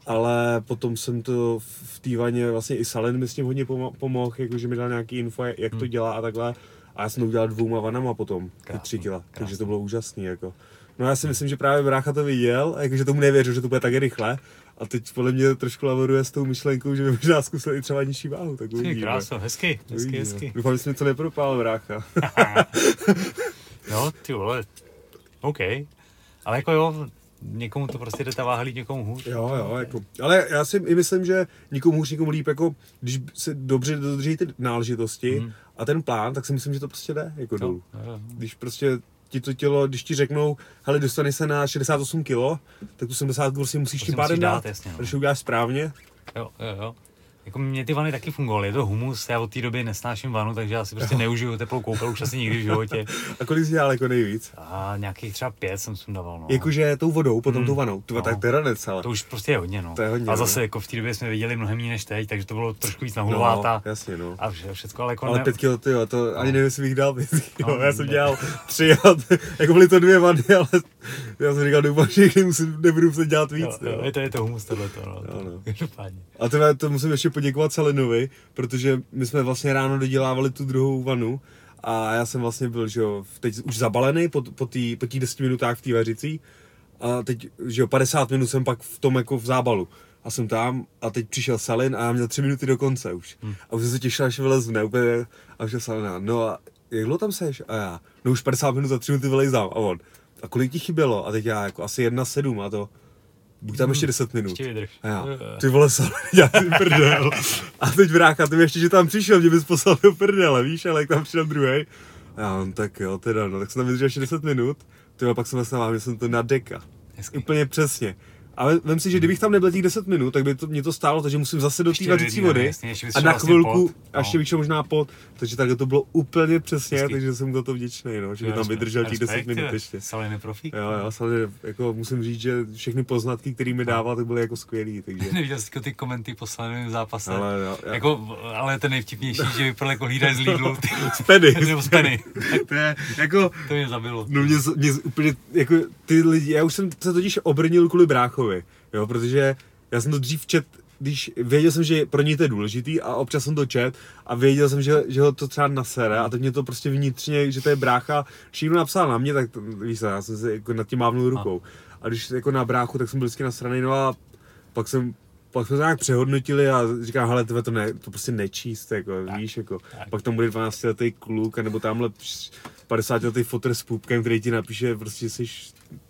Ale potom jsem to v- v té vaně, vlastně i Salen mi s tím hodně pomo- pomohl, jakože mi dal nějaký info, jak to dělá a takhle. A já jsem to udělal dvouma vanama potom, ty Krásný, tři kila. Takže krásný. to bylo úžasný, jako. No já si myslím, že právě brácha to viděl, a jakože tomu nevěřil, že to bude tak rychle. A teď podle mě trošku laboruje s tou myšlenkou, že by možná zkusil i třeba nižší váhu, tak Ty uvidíme. kráso, hezky, hezky, Uvidíme. hezky. Doufám, že jsi mi to nepropál, brácha. No, ty vole, OK. Ale jako jo, někomu to prostě jde ta váha líp, někomu hůř. Jo, jo, jako. Ale já si i myslím, že nikomu hůř, nikomu líp, jako když se dobře dodrží ty náležitosti Mhm. a ten plán, tak si myslím, že to prostě jde jako Jo, dolů. jo, jo. Když prostě ti to tělo, když ti řeknou, hele, dostaneš se na 68 kg, tak tu 70 kg si musíš tím pádem dát, dát, jasně, no. když to uděláš správně. Jo, jo, jo. Jako mě ty vany taky fungovaly, je to humus, já od té doby nesnáším vanu, takže já si prostě neužiju teplou koupel už asi nikdy v životě. A kolik jsi dělal jako nejvíc? A nějakých třeba pět jsem sundával, no. Jakože tou vodou, potom Hmm. tou vanou. Tyva, No. tak to je ranec, ale. To už prostě je hodně, no. To je hodně, a no. zase jako v té době jsme viděli mnohem méně než teď, takže to bylo trošku víc nahulováta. No, jasně, no. A vše, všecko, ale jako Ale ne... pět kilo, ty jo, to ani nevím, jestli bych dal pět kilo. No, já jsem ne. dělal tři, a jako byly to dvě vany, ale já jsem říkal, doufám, že musím, nebudu muset dělat víc. Jo, jo, je, to, je to humus tohleto, no. Jo, no. Každopádně. A teda to musím ještě poděkovat Selenovi, protože my jsme vlastně ráno dodělávali tu druhou vanu a já jsem vlastně byl, že jo, teď už zabalený po, po té po těch 10 minutách v té vařicí a teď, že jo, 50 minut jsem pak v tom jako v zábalu. A jsem tam a teď přišel Salin a já měl 3 minuty do konce už. Hmm. A už jsem se těšil, až vylezne úplně a už Salin a no a jak dlouho tam seš? A já, no už 50 minut za 3 minuty vylezám. A on, a kolik ti chybělo? A teď já jako asi 1,7 a to, buď tam ještě 10 minut. Ještě vydrž. A já, jo. ty vole, sám, já ty prdel. A teď brácha, ty mi ještě, že tam přišel, mě bys poslal do prdele, víš, ale jak tam přišel druhý. A já, no, tak jo, teda, no, tak jsem tam vydržel ještě 10 minut. Ty pak jsem vlastně že jsem to na deka. Hezky. Úplně přesně. Ale vem si, že kdybych tam nebyl těch 10 minut, tak by to, mě to stálo, takže musím zase do té vařící vody. jasně, a na vlastně chvilku, a ještě no. bych šel možná pod. Takže takhle to bylo úplně přesně, Hezky. takže jsem za to vděčný, no, že by tam vydržel těch 10 respekt, minut ty, ještě. Salin profík. Jo, jo, samozřejmě, jako musím říct, že všechny poznatky, které mi dával, tak byly jako skvělý, takže... Neviděl jsi ty komenty po slavném zápase. Ale jo, já- jako, ale ten nejvtipnější, že vypadal jako hlídač z Lidlu. Z Penny. Nebo z Penny. to je jako, To mě zabilo. no mě, mě úplně, jako ty lidi, já už jsem se totiž obrnil kvůli bráchovi, jo, protože já jsem to dřív čet, když věděl jsem, že pro něj to je důležitý a občas jsem to čet a věděl jsem, že, že ho to třeba nasere a teď mě to prostě vnitřně, že to je brácha, když někdo napsal na mě, tak to, víš já jsem se jako nad tím mávnul rukou. A když jako na bráchu, tak jsem byl vždycky nasraný, no a pak jsem pak jsme to nějak přehodnotili a říkám, hele, tebe to, ne, to prostě nečíst, jako, Tak, víš, jako. tak. Pak tam bude 12 letý kluk, nebo tamhle 50 letý fotr s pupkem, který ti napíše, prostě jsi,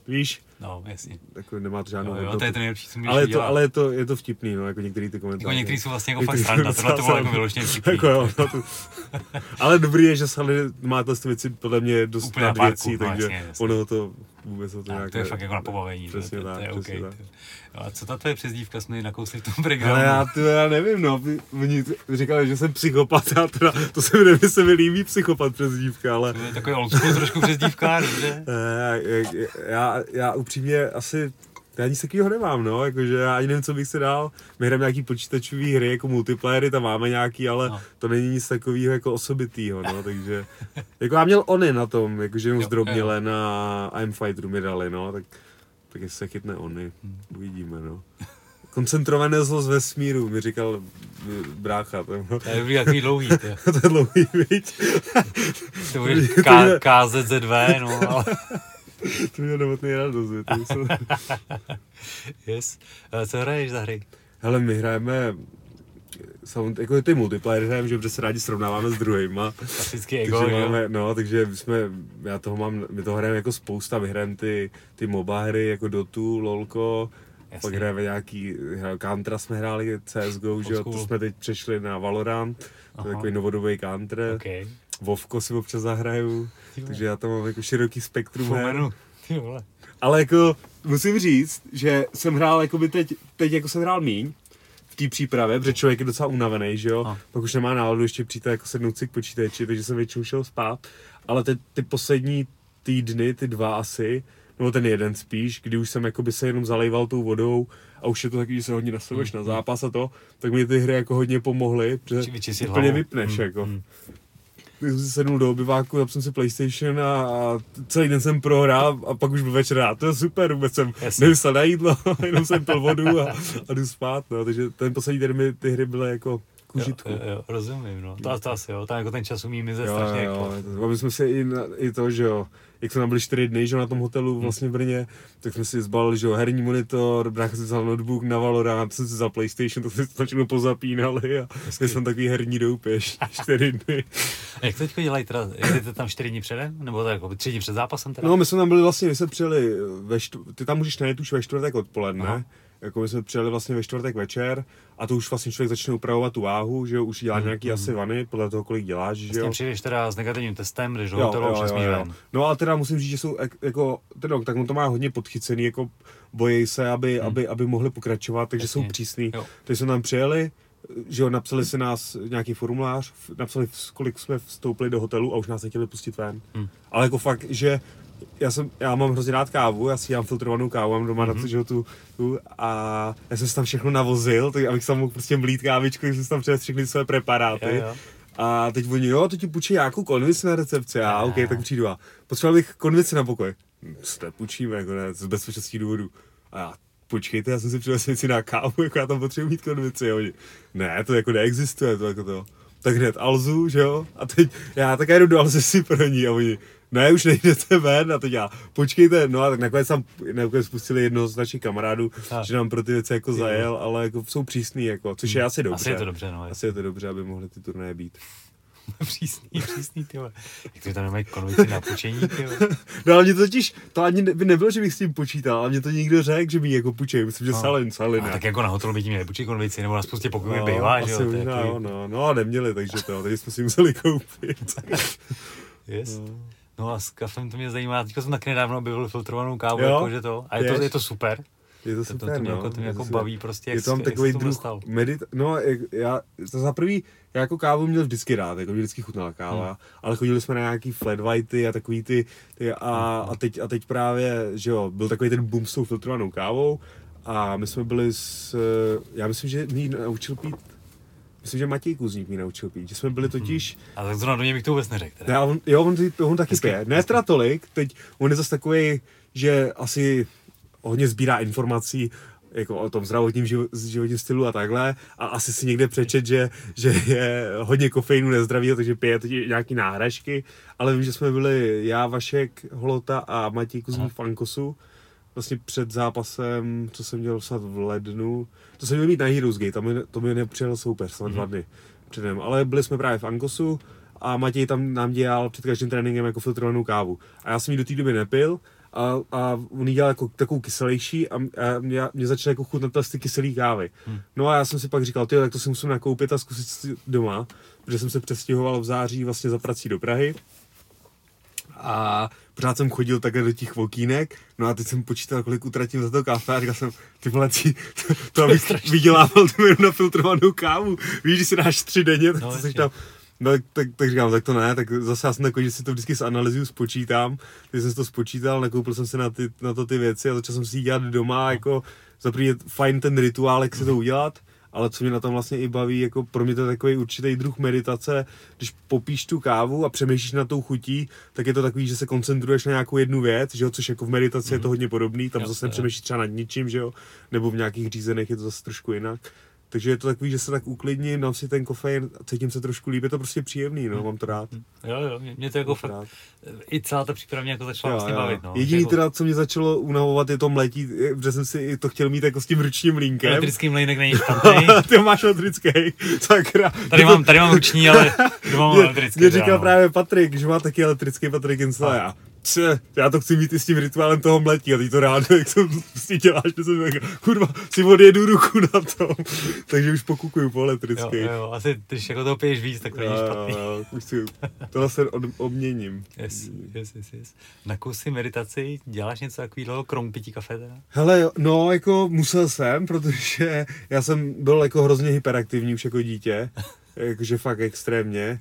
víš, No, jasně. takový nemá to žádnou Jo, jo, to je to nejlepší, co můžeš ale, je to, ale je to, je to vtipný, no, jako některý ty komentáře. Jako některý jsou vlastně jako fakt sranda, tohle to bylo jako vyloženě vtipný. jako jo, no to, ale dobrý je, že Sally má tyhle věci podle mě dost Úplně na nad věcí, no, takže jasně, jasně. ono to vůbec o to nějak to je fakt jako na pobavení. to- Přesně to, tak, to je přesně OK. tak. No a co ta tvoje přezdívka jsme nakousli v tom breakdownu? Ale já, to já nevím, no, oni říkali, že jsem psychopat, já teda, to se mi nevím, se mi líbí psychopat přes dívka, ale To je takový old school trošku přezdívka, dobře? eh, já, já upřímně asi, já nic takového nemám, no, jakože já ani nevím, co bych se dal. My hrajeme nějaký počítačové hry, jako multiplayery, tam máme nějaký, ale No. to není nic takového jako osobitýho, no, takže, jako já měl Ony na tom, jakože jenom Jo, zdrobněle na I'm Fighteru mi dali, no, tak, tak jestli se chytne Ony, Hmm. uvidíme, no. Koncentrované zlo z vesmíru, mi říkal brácha, to, no. To je dobrý, takový dlouhý, to je dlouhý, viď? To bude KZZV, no, ale to mě novotný radost, to jsou- yes. Eh, Co hraješ za hry? Hele, my hrajeme, samozřejmě, jako ty multiplayer hrajeme, že protože se rádi srovnáváme s druhýma. Klasický ego, takže máme, no, takže my jsme, já toho mám, my to hrajeme jako spousta, vyhrajeme ty, ty MOBA hry, jako Dotu, LOLko, Jasně. pak hrajeme nějaký, hra- Countra jsme hráli, CSGO, že jo, to jsme teď přešli na Valorant, to je takový novodobý Counter, OK. Vovko si občas zahraju, takže já tam mám jako široký spektrum her. Ty vole. Ale jako musím říct, že jsem hrál jako by teď, teď jako jsem hrál míň v té přípravě, protože člověk je docela unavený, že jo, No. pak už nemá náladu ještě přijít a jako sednout si k počítači, takže jsem většinou šel spát, ale ty, ty poslední týdny, ty dva asi, nebo ten jeden spíš, kdy už jsem jako by se jenom zalejval tou vodou a už je to taky, že se hodně nastavuješ na zápas a to, tak mi ty hry jako hodně pomohly, protože úplně vypneš Mm, jako. mm. Tak jsem si sednul do obyváku, zapl jsem si PlayStation a, a celý den jsem prohrál a pak už byl večer a to je super, vůbec jsem Jasně. nemyslel na jídlo, jenom jsem pil vodu a, a jdu spát, no, takže ten poslední den mi ty hry byly jako k užitku. Jo, jo, jo, rozumím, no. To, to asi jo, tam jako ten čas umí mizet Jo, strašně jo, jo. A my jsme si i, na, i to, že jo, jak jsme tam byli čtyři dny, že na tom hotelu vlastně v Brně, tak jsme si zbalili, že herní monitor, brácha si vzal notebook na Valorant, jsem si za PlayStation, tak jsme si to všechno pozapínali a Hezky. jsme takový herní doupěš, čtyři dny. A jak to teďko dělají teda? Jedete tam čtyři dny předem? Nebo tak jako tři dny před zápasem teda? No, my jsme tam byli vlastně, my jsme přijeli ve štv... ty tam můžeš najet už ve čtvrtek odpoledne. Aha. jako my jsme přijeli vlastně ve čtvrtek večer a to už vlastně člověk začne upravovat tu váhu, že jo, už dělá nějaký asi vany, podle toho, kolik děláš, že Vlastně jo. přijdeš teda s negativním testem, jdeš do hotelu a přesmíš ven. No ale teda musím říct, že jsou jako, ten rok, tak on to má hodně podchycený, jako bojí se, aby, hmm. aby, aby mohli pokračovat, takže Jasně. jsou přísný. Jo. Takže jsme tam přijeli, že jo, napsali si nás nějaký formulář, napsali, kolik jsme vstoupili do hotelu a už nás nechtěli pustit ven. Hmm. Ale jako fakt, že já, jsem, já mám hrozně rád kávu, já si dělám filtrovanou kávu, mám doma mm-hmm. na to, že jo, tu, tu, a já jsem si tam všechno navozil, tak abych tam mohl prostě mlít kávičku, že jsem si tam přivez všechny své preparáty. Jo, jo. A teď oni, jo, to ti půjčí nějakou konvici na recepci. A OK, tak přijdu a potřeboval bych konvici na pokoj. To nepůjčíme, jako ne, z bezpečnostních důvodů. A já, počkejte, já jsem si přivez věci na kávu, jako já tam potřebuji mít konvici. A oni, ne, to jako neexistuje, to jako to. Tak hned Alzu, že jo? A teď já tak jdu do Alzy si pro ní a oni, ne, už nejdete ven a teď já, počkejte, no a tak nakonec tam nakonec spustili jednoho z našich kamarádů, A. že nám pro ty věci jako zajel, ale jako jsou přísný, jako, což je asi dobře. Asi je to dobře, no. Asi je to dobře, aby mohly ty turnaje být. přísný, přísný, ty vole. Jak to tam nemají konvici na půjčení, ty vole. No ale mě to totiž, to ani by nebylo, že bych s tím počítal, ale mě to někdo řekl, že mi jako půjčej, myslím, že No. Salin, Salin. A tak jako na hotelu by ti měli půjčit konvici, nebo na spoustě pokojů no, bývá, že jo. to možná, takový- no, no, a neměli, takže to, takže jsme si museli koupit. Yes. No a s kafem to mě zajímá. Teďka jsem taky nedávno objevil filtrovanou kávu, Jo? jakože to. A je to, je to super. Je to super, to, to, mě no. jako, to mě jako baví prostě, jak, je tam jak takový se to druh dostal. medit... No, jak, já, to za prvý, já jako kávu měl vždycky rád, jako mě vždycky chutnala káva, Hmm. ale chodili jsme na nějaký flat whitey a takový ty, ty a, Hmm. a, teď, a teď právě, že jo, byl takový ten boom s tou filtrovanou kávou a my jsme byli s, já myslím, že ji naučil pít, myslím, že Matěj Kuzník mi naučil pít, že jsme byli totiž, A tak zrovna do něj bych to vůbec neřekl. ne, on, jo, on, on taky Hezky, pije. Ne teda tolik, teď on je zase takový, že asi hodně sbírá informací jako o tom zdravotním živo, životním stylu a takhle a asi si někde přečet, že, že je hodně kofeinu nezdravého, takže pije teď nějaký náhražky, ale vím, že jsme byli já, Vašek, Holota a Matěj Kuzník v Ankosu vlastně před zápasem, co jsem dělal snad v lednu, to jsem měl mít na Heroes Gate, tam mi, to mi nepřijel soupeř, snad mm-hmm. dva dny předem, ale byli jsme právě v Ankosu a Matěj tam nám dělal před každým tréninkem jako filtrovanou kávu. A já jsem ji do té doby nepil, a, a on jí dělal jako takovou kyselější a, a mě, mě začal jako chutnat ty kyselý kávy. Hmm. No a já jsem si pak říkal, ty, tak to si musím nakoupit a zkusit si doma, protože jsem se přestěhoval v září vlastně za prací do Prahy. A pořád jsem chodil takhle do těch vokínek, no a teď jsem počítal, kolik utratím za to kafe a říkal jsem, ty vole, to, to abych vydělával tu na filtrovanou kávu. Víš, když si dáš tři denně, tak no, jsi tam No, tak, tak říkám, tak to ne, tak zase já jsem takový, že si to vždycky z analýzu spočítám, když jsem si to spočítal, nakoupil jsem si na, ty, na to ty věci a začal jsem si dělat doma, jako za je fajn ten rituál, jak si to udělat, ale co mě na tom vlastně i baví, jako pro mě to je takový určitý druh meditace, když popíš tu kávu a přemýšlíš na tou chutí, tak je to takový, že se koncentruješ na nějakou jednu věc, že jo, což jako v meditaci mm. je to mhm. hodně podobný, tam zase přemýšlíš třeba nad ničím, že jo, nebo v nějakých řízených je to zase trošku jinak. Takže je to takový, že se tak uklidním, dám si ten kofein a cítím se trošku líp, je to prostě příjemný, no, mám to rád. Jo, jo, mě to jako fakt, rád. i celá ta příprava mě jako začala jo, vlastně jo. bavit, no. Jediný jako... teda, co mě začalo unavovat, je to mletí, protože jsem si to chtěl mít jako s tím ručním mlínkem. Elektrický mlínek není špatný. Ty máš elektrický, sakra. Tady mám, tady mám ruční, ale doma mám elektrický. Mě říkal no. právě Patrik, že má taky elektrický Patrik Insula, já Če, já to chci mít i s tím rituálem toho mletí a ty to rád, jak to prostě děláš, to jsem tak, kurva, si odjedu ruku na to. Takže už pokukuju po elektrické. Jo, jo, asi když jako to piješ víc, tak to není špatný. Jo, jo, už si, to se od, obměním. Yes, yes, yes, yes. Na kusy meditaci děláš něco takového, krom pití kafe teda? Hele, no, jako musel jsem, protože já jsem byl jako hrozně hyperaktivní už jako dítě, jakože fakt extrémně.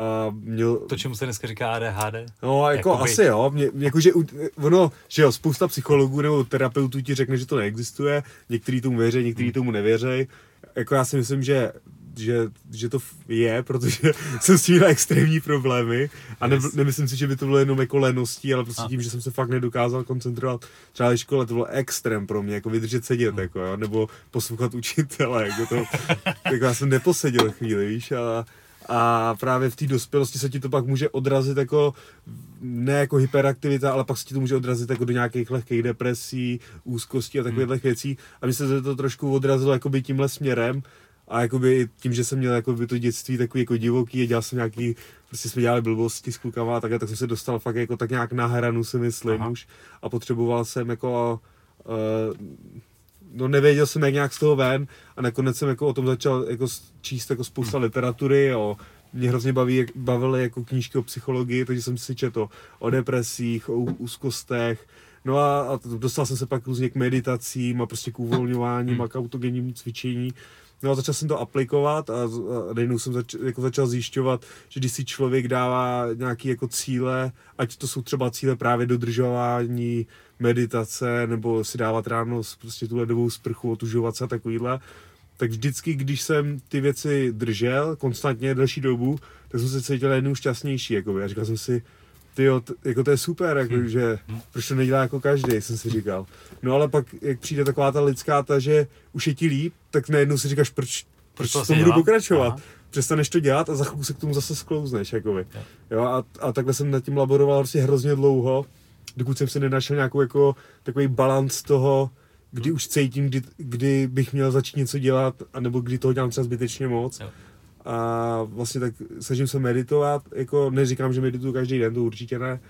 A měl... To, čemu se dneska říká ADHD? No, jako Jakoby... asi jo. Mě, jakože ono, že jo, spousta psychologů nebo terapeutů ti řekne, že to neexistuje, některý tomu věří, některý hmm. tomu nevěří. Jako já si myslím, že že, že to je, protože jsem s tím měl extrémní problémy a ne, nemyslím si, že by to bylo jenom jako leností, ale prostě a. tím, že jsem se fakt nedokázal koncentrovat třeba ve škole, to bylo extrém pro mě, jako vydržet sedět, hmm. jako jo, nebo poslouchat učitele, jako to, jako já jsem neposeděl chvíli, víš, a, a právě v té dospělosti se ti to pak může odrazit jako ne jako hyperaktivita, ale pak se ti to může odrazit jako do nějakých lehkých depresí, úzkostí a takových hmm. věcí. A myslím, že to trošku odrazilo jakoby tímhle směrem a jakoby tím, že jsem měl jakoby to dětství takový jako divoký a dělal jsem nějaký, prostě jsme dělali blbosti s klukama a tak, tak jsem se dostal fakt jako tak nějak na hranu si myslím Aha. už a potřeboval jsem jako uh, no nevěděl jsem jak nějak z toho ven a nakonec jsem jako o tom začal jako číst jako spousta literatury o mě hrozně baví, bavily jako knížky o psychologii, takže jsem si četl o depresích, o úzkostech, No a, a dostal jsem se pak různě k meditacím a prostě k uvolňováním hmm. a k autogenním cvičení. No a začal jsem to aplikovat a, a najednou jsem zač, jako začal zjišťovat, že když si člověk dává nějaké jako cíle, ať to jsou třeba cíle právě dodržování meditace, nebo si dávat ráno prostě tu ledovou sprchu, otužovat se a takovýhle, tak vždycky, když jsem ty věci držel konstantně delší dobu, tak jsem se cítil jednou šťastnější, jako a říkal jsem si, ty jako to je super, jako, hmm. že proč to nedělá jako každý, jsem si říkal. No ale pak, jak přijde taková ta lidská ta, že už je ti líp, tak najednou si říkáš, proč, proč to, to budu pokračovat. Aha. Přestaneš to dělat a za chvilku se k tomu zase sklouzneš, jakoby. Jo, a, a takhle jsem nad tím laboroval prostě hrozně dlouho, dokud jsem si nenašel nějakou jako takový balans toho, kdy hmm. už cítím, kdy, kdy bych měl začít něco dělat, anebo kdy toho dělám třeba zbytečně moc. Jo. A vlastně tak snažím se meditovat, jako neříkám, že medituju každý den, to určitě ne.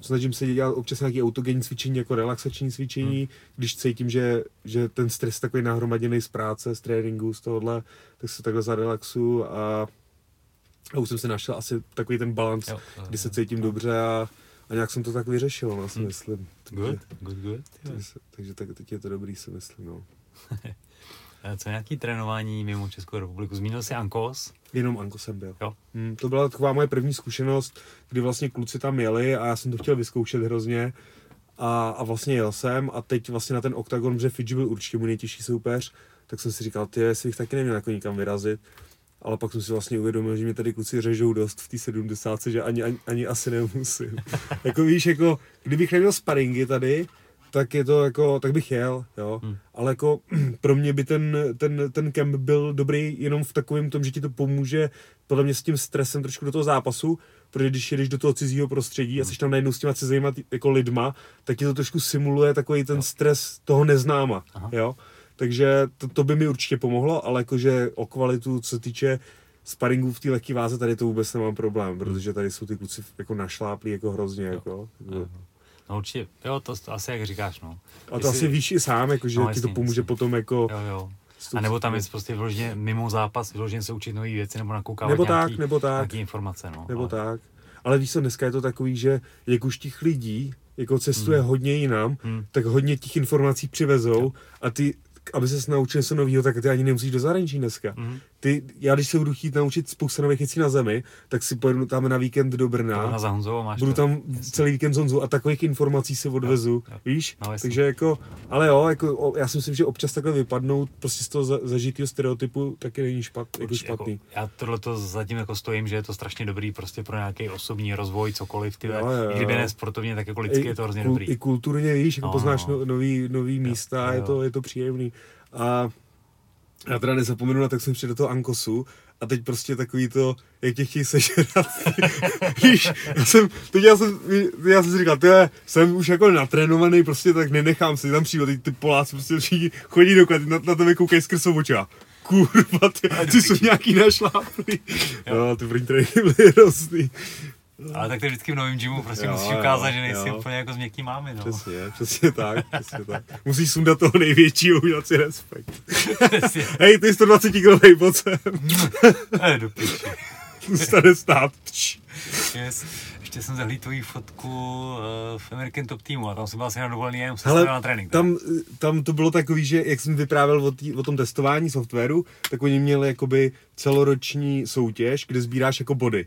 Snažím se dělat občas nějaké autogenní cvičení, jako relaxační cvičení, hmm. když cítím, že, že ten stres takový nahromaděný z práce, z tréninku, z tohohle, tak se takhle zarelaxu a, a už jsem si našel asi takový ten balans, kdy se cítím jo. dobře a, a nějak jsem to tak vyřešil, no, si hmm. myslím. Good, good, good. Takže, takže tak, teď je to dobrý, si myslím, no. Co nějaký trénování mimo Českou republiku? Zmínil jsi Ankos? Jenom Ankos jsem byl. Jo. Hmm, to byla taková moje první zkušenost, kdy vlastně kluci tam jeli a já jsem to chtěl vyzkoušet hrozně. A, a vlastně jel jsem a teď vlastně na ten OKTAGON, protože Fidži byl určitě můj nejtěžší soupeř, tak jsem si říkal, ty, jestli bych taky neměl jako nikam vyrazit. Ale pak jsem si vlastně uvědomil, že mě tady kluci řežou dost v té 70, že ani, ani, ani asi nemusím. jako víš, jako kdybych neměl sparingy tady, tak je to jako, tak bych jel, jo. Hmm. Ale jako pro mě by ten, ten, ten kemp byl dobrý jenom v takovém tom, že ti to pomůže podle mě s tím stresem trošku do toho zápasu, protože když jedeš do toho cizího prostředí hmm. a jsi tam najednou s těma cizíma jako lidma, tak ti to trošku simuluje takový ten stres toho neznáma, Aha. jo. Takže to, to by mi určitě pomohlo, ale jakože o kvalitu, co se týče sparingů v té lehké váze, tady to vůbec nemám problém, protože tady jsou ty kluci jako našláplí jako hrozně, jo. jako. Jo. No určitě, jo, to, to asi jak říkáš, no. A to Jestli... asi víš i sám, jako, že no, ti to pomůže jasný. potom jako... Jo, jo. A nebo tam je prostě vyloženě mimo zápas, vyloženě se učit nové věci, nebo nakoukávat nebo nějaký, tak, nebo tak. nějaký informace, no. Nebo ale... tak. Ale víš co, dneska je to takový, že jak už těch lidí jako cestuje hmm. hodně jinam, hmm. tak hodně těch informací přivezou jo. a ty aby se naučil něco nového, tak ty ani nemusíš do zahraničí dneska. Mm-hmm. Ty, já když se budu chtít naučit spoustu nových věcí na zemi, tak si pojedu tam na víkend do Brna. Na Honzou, máš budu tam jasný. celý víkend s Honzou a takových informací si odvezu, jo, jo. víš? No, Takže jako, ale jo, jako, já si myslím, že občas takhle vypadnout prostě z toho za, zažitého stereotypu taky není špat, jako špatný. Jako, já tohle to zatím jako stojím, že je to strašně dobrý prostě pro nějaký osobní rozvoj, cokoliv, ty, jo, jo, kdyby ne sportovně, tak jako lidsky I, je to hrozně kul, dobrý. I kulturně, víš, jako no, poznáš no, no. nový, nový místa, jo, jo. je to, je to příjemný. A já teda nezapomenu na tak jsem přišel do toho Ankosu a teď prostě takový to, jak tě chtějí sežrat. Víš, já jsem, teď já jsem, já jsem si říkal, ty jsem už jako natrénovaný, prostě tak nenechám si tam přijít, teď ty Poláci prostě všichni chodí do na, na tebe koukají skrz oča. Kurva, ty, ty jsou nějaký našláplý. No, ty první tréninky byly hrozný. Ale tak to vždycky v novém gymu prostě jo, musíš ukázat, jo, že nejsi jo. úplně jako s měkký mámy, no. Přesně, přesně tak, přesně tak. Musíš sundat toho největšího, udělat si respekt. Hej, ty 120 kg pojď sem. Hej, do piči. Stane stát. Yes. Ještě jsem zahlíd tvoji fotku uh, v American Top Teamu a tam jsem byl asi na dovolený, jenom jsem na trénink. Tam, tam to bylo takový, že jak jsem vyprávěl o, tý, o tom testování softwaru, tak oni měli jakoby celoroční soutěž, kde sbíráš jako body.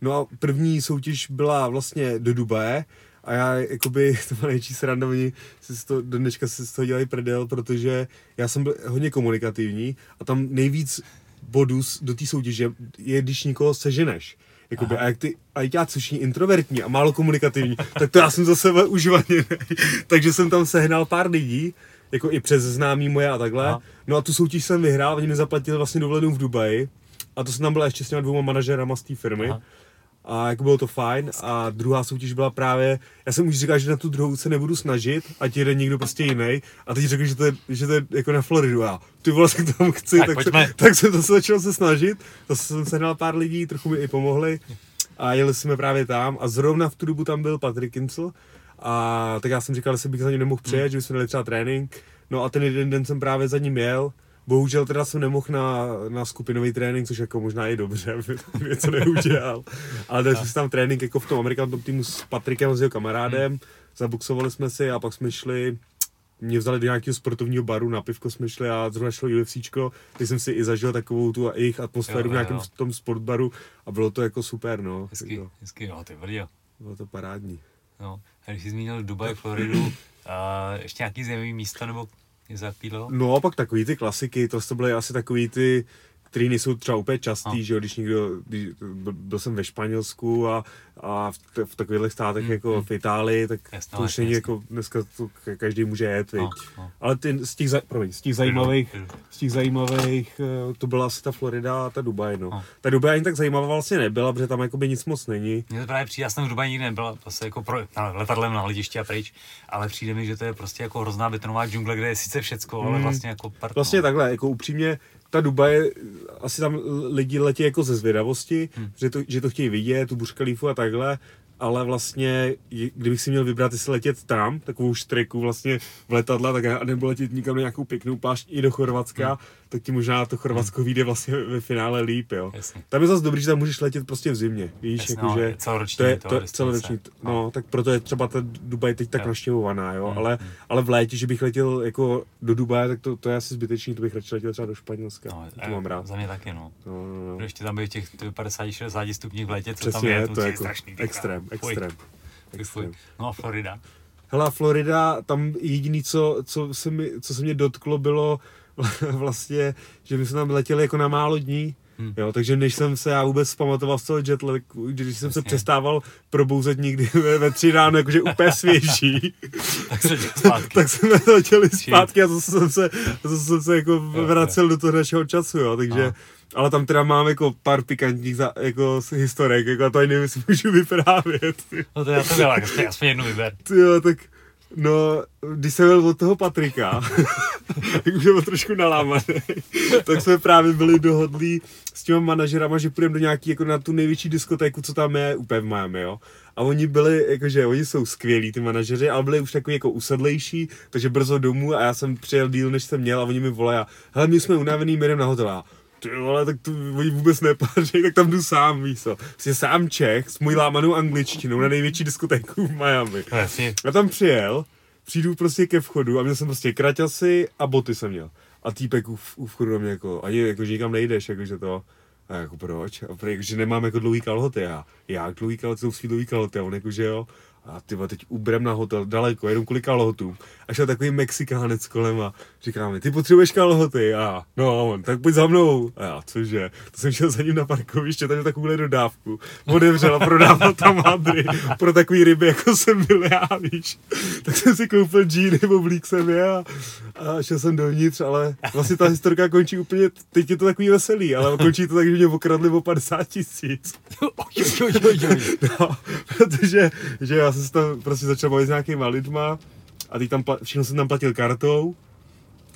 No a první soutěž byla vlastně do Dubaje a já, jakoby, to byla nejčí sranda, oni si to, do dneška si z toho dělají predel, protože já jsem byl hodně komunikativní a tam nejvíc bodů do té soutěže je, když nikoho seženeš. Jakoby, a jak ty ajťáci všichni introvertní a málo komunikativní, tak to já jsem za sebe užívaný. Takže jsem tam sehnal pár lidí, jako i přes známý moje a takhle. Aha. No a tu soutěž jsem vyhrál, oni mi zaplatili vlastně dovolenou v Dubaji. A to jsem tam byla ještě s těma dvouma manažerama z té firmy. Aha a jako bylo to fajn. A druhá soutěž byla právě, já jsem už říkal, že na tu druhou se nebudu snažit, ať jede někdo prostě jiný a teď řekl, že to je, že to je jako na Floridu. A ty vole, tak tam chci, tak, tak, se, tak jsem to se začal se snažit, zase jsem sehnal pár lidí, trochu mi i pomohli. A jeli jsme právě tam. A zrovna v tu dobu tam byl Patrick Kincel a tak já jsem říkal, že bych za ním nemohl přijet, hmm. že bychom měli třeba trénink, no a ten jeden den jsem právě za ním jel Bohužel teda jsem nemohl na, na skupinový trénink, což jako možná i dobře, aby něco neudělal. Ale dali jsme si tam trénink jako v tom American Top týmu s Patrikem, s jeho kamarádem, hmm. zabuxovali jsme si a pak jsme šli mě vzali do nějakého sportovního baru, na pivko jsme šli a zrovna šlo UFCčko, teď jsem si i zažil takovou tu jejich atmosféru jo, v nějakém jo. tom sportbaru a bylo to jako super, no. Hezky, jo. hezky, jo, ty brdě. Bylo to parádní. No, a když jsi zmínil Dubaj, Floridu, a ještě nějaký zajímavý místo nebo zapílo? No a pak takový ty klasiky, to, to byly asi takový ty který nejsou třeba úplně častý, no. že jo, když někdo, když, byl jsem ve Španělsku a, a v, v takových státech mm, jako mm. v Itálii, tak jasno, to už není jako, dneska to každý může jet, no, no. Ale ty, z těch, promiň, z těch zajímavých, z těch zajímavých, eh, to byla asi ta Florida a ta Dubaj, no. no. Ta Dubaj ani tak zajímavá vlastně nebyla, protože tam jakoby nic moc není. Mně to právě přijde, já jsem v Dubaji nikdy nebyla, zase jako pro, na, letadlem na letišti a pryč, ale přijde mi, že to je prostě jako hrozná betonová džungle, kde je sice všecko, mm. ale vlastně jako part, Vlastně no. takhle, jako upřímně, ta Dubaj, asi tam lidi letí jako ze zvědavosti, hmm. že, to, že to chtějí vidět, tu Burj Khalifu a takhle, ale vlastně, kdybych si měl vybrat, jestli letět tam, takovou štreku vlastně v letadla, tak já nebo letět nikam na nějakou pěknou plášť i do Chorvatska, hmm. Tak ti možná to Chorvatsko hmm. vyjde vlastně ve finále líp, jo. Jasně. Tam je zase dobrý, že tam můžeš letět prostě v zimě, víš, Jasně, jako, no, že to je, to, je celoroční, no, no, tak proto je třeba ta Dubaj teď tak naštěvovaná, jo, hmm. ale, hmm. ale v létě, že bych letěl jako do Dubaje, tak to, to je asi zbytečný, to bych radši letěl třeba do Španělska, no, to mám rád. Za mě taky, no. no, no, no. Ještě tam by těch 50-60 stupních v létě, co Přesně, tam je, to, to je jako strašný. Extrém, extrém. extrém. No a Florida? Hele, Florida, tam jediný, co, co, se mi, co se mě dotklo, bylo vlastně, že my jsme tam letěli jako na málo dní Hmm. Jo, takže než jsem se já vůbec pamatoval z toho jetlag, když jsem Jasně. se přestával probouzet někdy ve, ve tři ráno, jakože úplně svěží, tak, se tak jsme začali zpátky a zase jsem se, zase jsem se jako vracel do toho našeho času, jo, takže Aha. Ale tam teda mám jako pár pikantních za, jako historek, jako a to ani nevím, jestli můžu vyprávět. No to já to dělám, aspoň jednu vyber. Jo, tak No, když jsem byl od toho Patrika, tak už byl trošku nalámaný, tak jsme právě byli dohodlí s těma manažerama, že půjdeme do nějaký, jako na tu největší diskotéku, co tam je úplně v Miami, jo. A oni byli, jakože oni jsou skvělí, ty manažeři, ale byli už takový jako usedlejší, takže brzo domů a já jsem přijel díl, než jsem měl a oni mi volají, hele, my jsme unavený, my jdeme na hotel ty vole, tak to oni vůbec nepáří, tak tam jdu sám, víš co. Prostě sám Čech s mojí lámanou angličtinou na největší diskotéku v Miami. Jasně. Já tam přijel, přijdu prostě ke vchodu a měl jsem prostě kraťasy a boty jsem měl. A týpek u, u vchodu na mě jako, ani jako, že nikam nejdeš, jakože to. A jako proč? A prý, jako, že nemám jako dlouhý kalhoty. A já dlouhý kalhoty, jsou svý dlouhý kalhoty. A on jako, že jo a ty teď ubrem na hotel daleko, jenom kvůli kalhotům. A šel takový Mexikánec kolem a říká mi, ty potřebuješ kalhoty? A no, on, tak pojď za mnou. A já, cože? To jsem šel za ním na parkoviště, tam takovouhle dodávku. Otevřel a prodával tam hadry pro takový ryby, jako jsem byl já, víš. Tak jsem si koupil džíny, oblík jsem je a, a šel jsem dovnitř, ale vlastně ta historka končí úplně, teď je to takový veselý, ale končí to tak, že mě okradli o 50 tisíc. no, protože že já jsem se tam prostě začal bavit s nějakýma lidma a teď tam, všechno jsem tam platil kartou.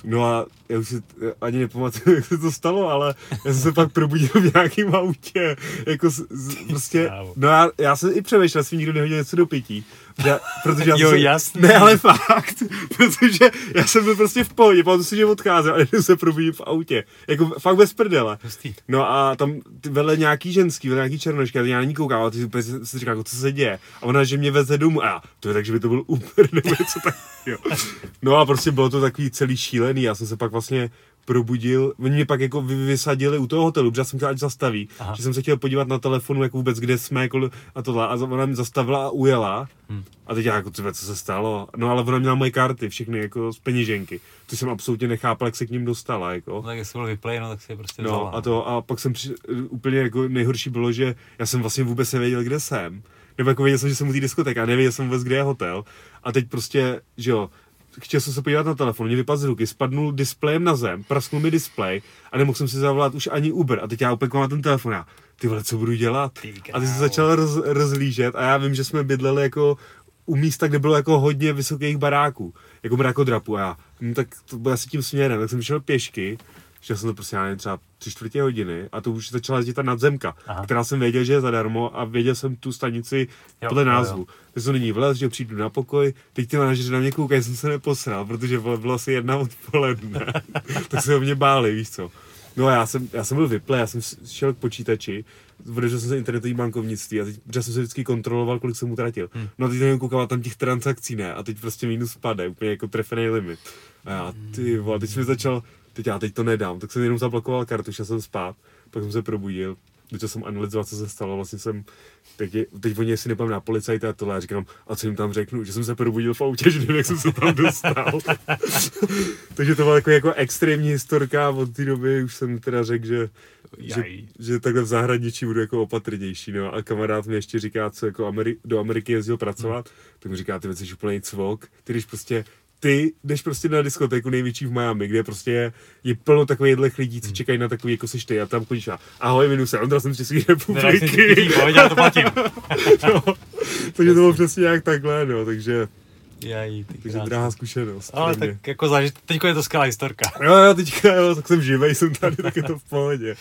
No a já už si ani nepamatuju, jak se to stalo, ale já jsem se pak probudil v nějakém autě, jako z, z, prostě, no já, já jsem i přemýšlel, jestli nikdo nehodil něco do pití, já, protože já jo, jsem, jasný. Ne, ale fakt, protože já jsem byl prostě v pohodě, pamatuju si, že odcházel a jdu se probudit v autě, jako fakt bez prdele. Hustý. No a tam vedle nějaký ženský, vedle nějaký černošky, já na ní koukám a ty si úplně si říká, jako, co se děje. A ona, že mě veze domů a já, to je tak, že by to byl Uber nebo něco tak. Jo. No a prostě bylo to takový celý šílený, já jsem se pak vlastně probudil, oni mě pak jako vysadili u toho hotelu, protože já jsem chtěl, ať zastaví, Aha. že jsem se chtěl podívat na telefonu, jako vůbec, kde jsme, jako, a tohle, a ona mě zastavila a ujela, hmm. a teď já jako, co se stalo, no ale ona měla moje karty, všechny, jako z peněženky, to jsem absolutně nechápal, jak se k ním dostala, jako. No, tak jestli byl vyplay, no, tak si je prostě no, vzala. a to, a pak jsem při, úplně jako nejhorší bylo, že já jsem vlastně vůbec nevěděl, kde jsem, nebo jako věděl jsem, že jsem u té diskotéky a nevěděl jsem vůbec, kde je hotel, a teď prostě, že jo, chtěl jsem se podívat na telefon, mě vypadl z ruky, spadnul displejem na zem, prasknul mi displej a nemohl jsem si zavolat už ani Uber. A teď já úplně na ten telefon, já, ty vole, co budu dělat? A ty se začal roz, rozlížet a já vím, že jsme bydleli jako u místa, kde bylo jako hodně vysokých baráků, jako mrakodrapu a já, hm, tak to bylo asi tím směrem, tak jsem šel pěšky šel jsem to prostě, já nevím, třeba tři čtvrtě hodiny a to už začala jezdit ta nadzemka, Aha. která jsem věděl, že je zadarmo a věděl jsem tu stanici jo, podle názvu. Takže to není vlez, že přijdu na pokoj, teď ty manažeři na mě koukají, jsem se neposral, protože bylo asi jedna odpoledne, tak se o mě báli, víš co. No a já jsem, já jsem byl vyple, já jsem šel k počítači, odešel jsem se internetový bankovnictví a teď já jsem se vždycky kontroloval, kolik jsem utratil. Hmm. No a teď jsem koukal tam těch transakcí ne a teď prostě minus pade, úplně jako trefený limit. A já, ty vole, teď jsem začal teď já teď to nedám, tak jsem jenom zablokoval kartu, šel jsem spát, pak jsem se probudil, začal jsem analyzovat, co se stalo, vlastně jsem, teď, je, teď oni si nepám na policajta a tohle, a říkám, a co jim tam řeknu, že jsem se probudil v autě, že nevím, jak jsem se tam dostal. Takže to byla jako, jako extrémní historka, od té doby už jsem teda řekl, že, že, že, takhle v zahraničí budu jako opatrnější, no. A kamarád mi ještě říká, co jako Ameri- do Ameriky jezdil pracovat, hmm. tak mi říká, ty věci, že úplný cvok, ty když prostě ty jdeš prostě na diskotéku největší v Miami, kde prostě je, je plno takových lidí, co hmm. čekají na takový, jako seš ty, a tam chodíš a ahoj, jmenuji se Ondra, jsem z České republiky. já to platím. no, takže to bylo přesně nějak takhle, no, takže Jaj, ty Takže drahá zkušenost. Ale tak jako zážit, teďko je to skvělá historka. Jo, jo, teďka jo, tak jsem živej, jsem tady, tak je to v pohodě.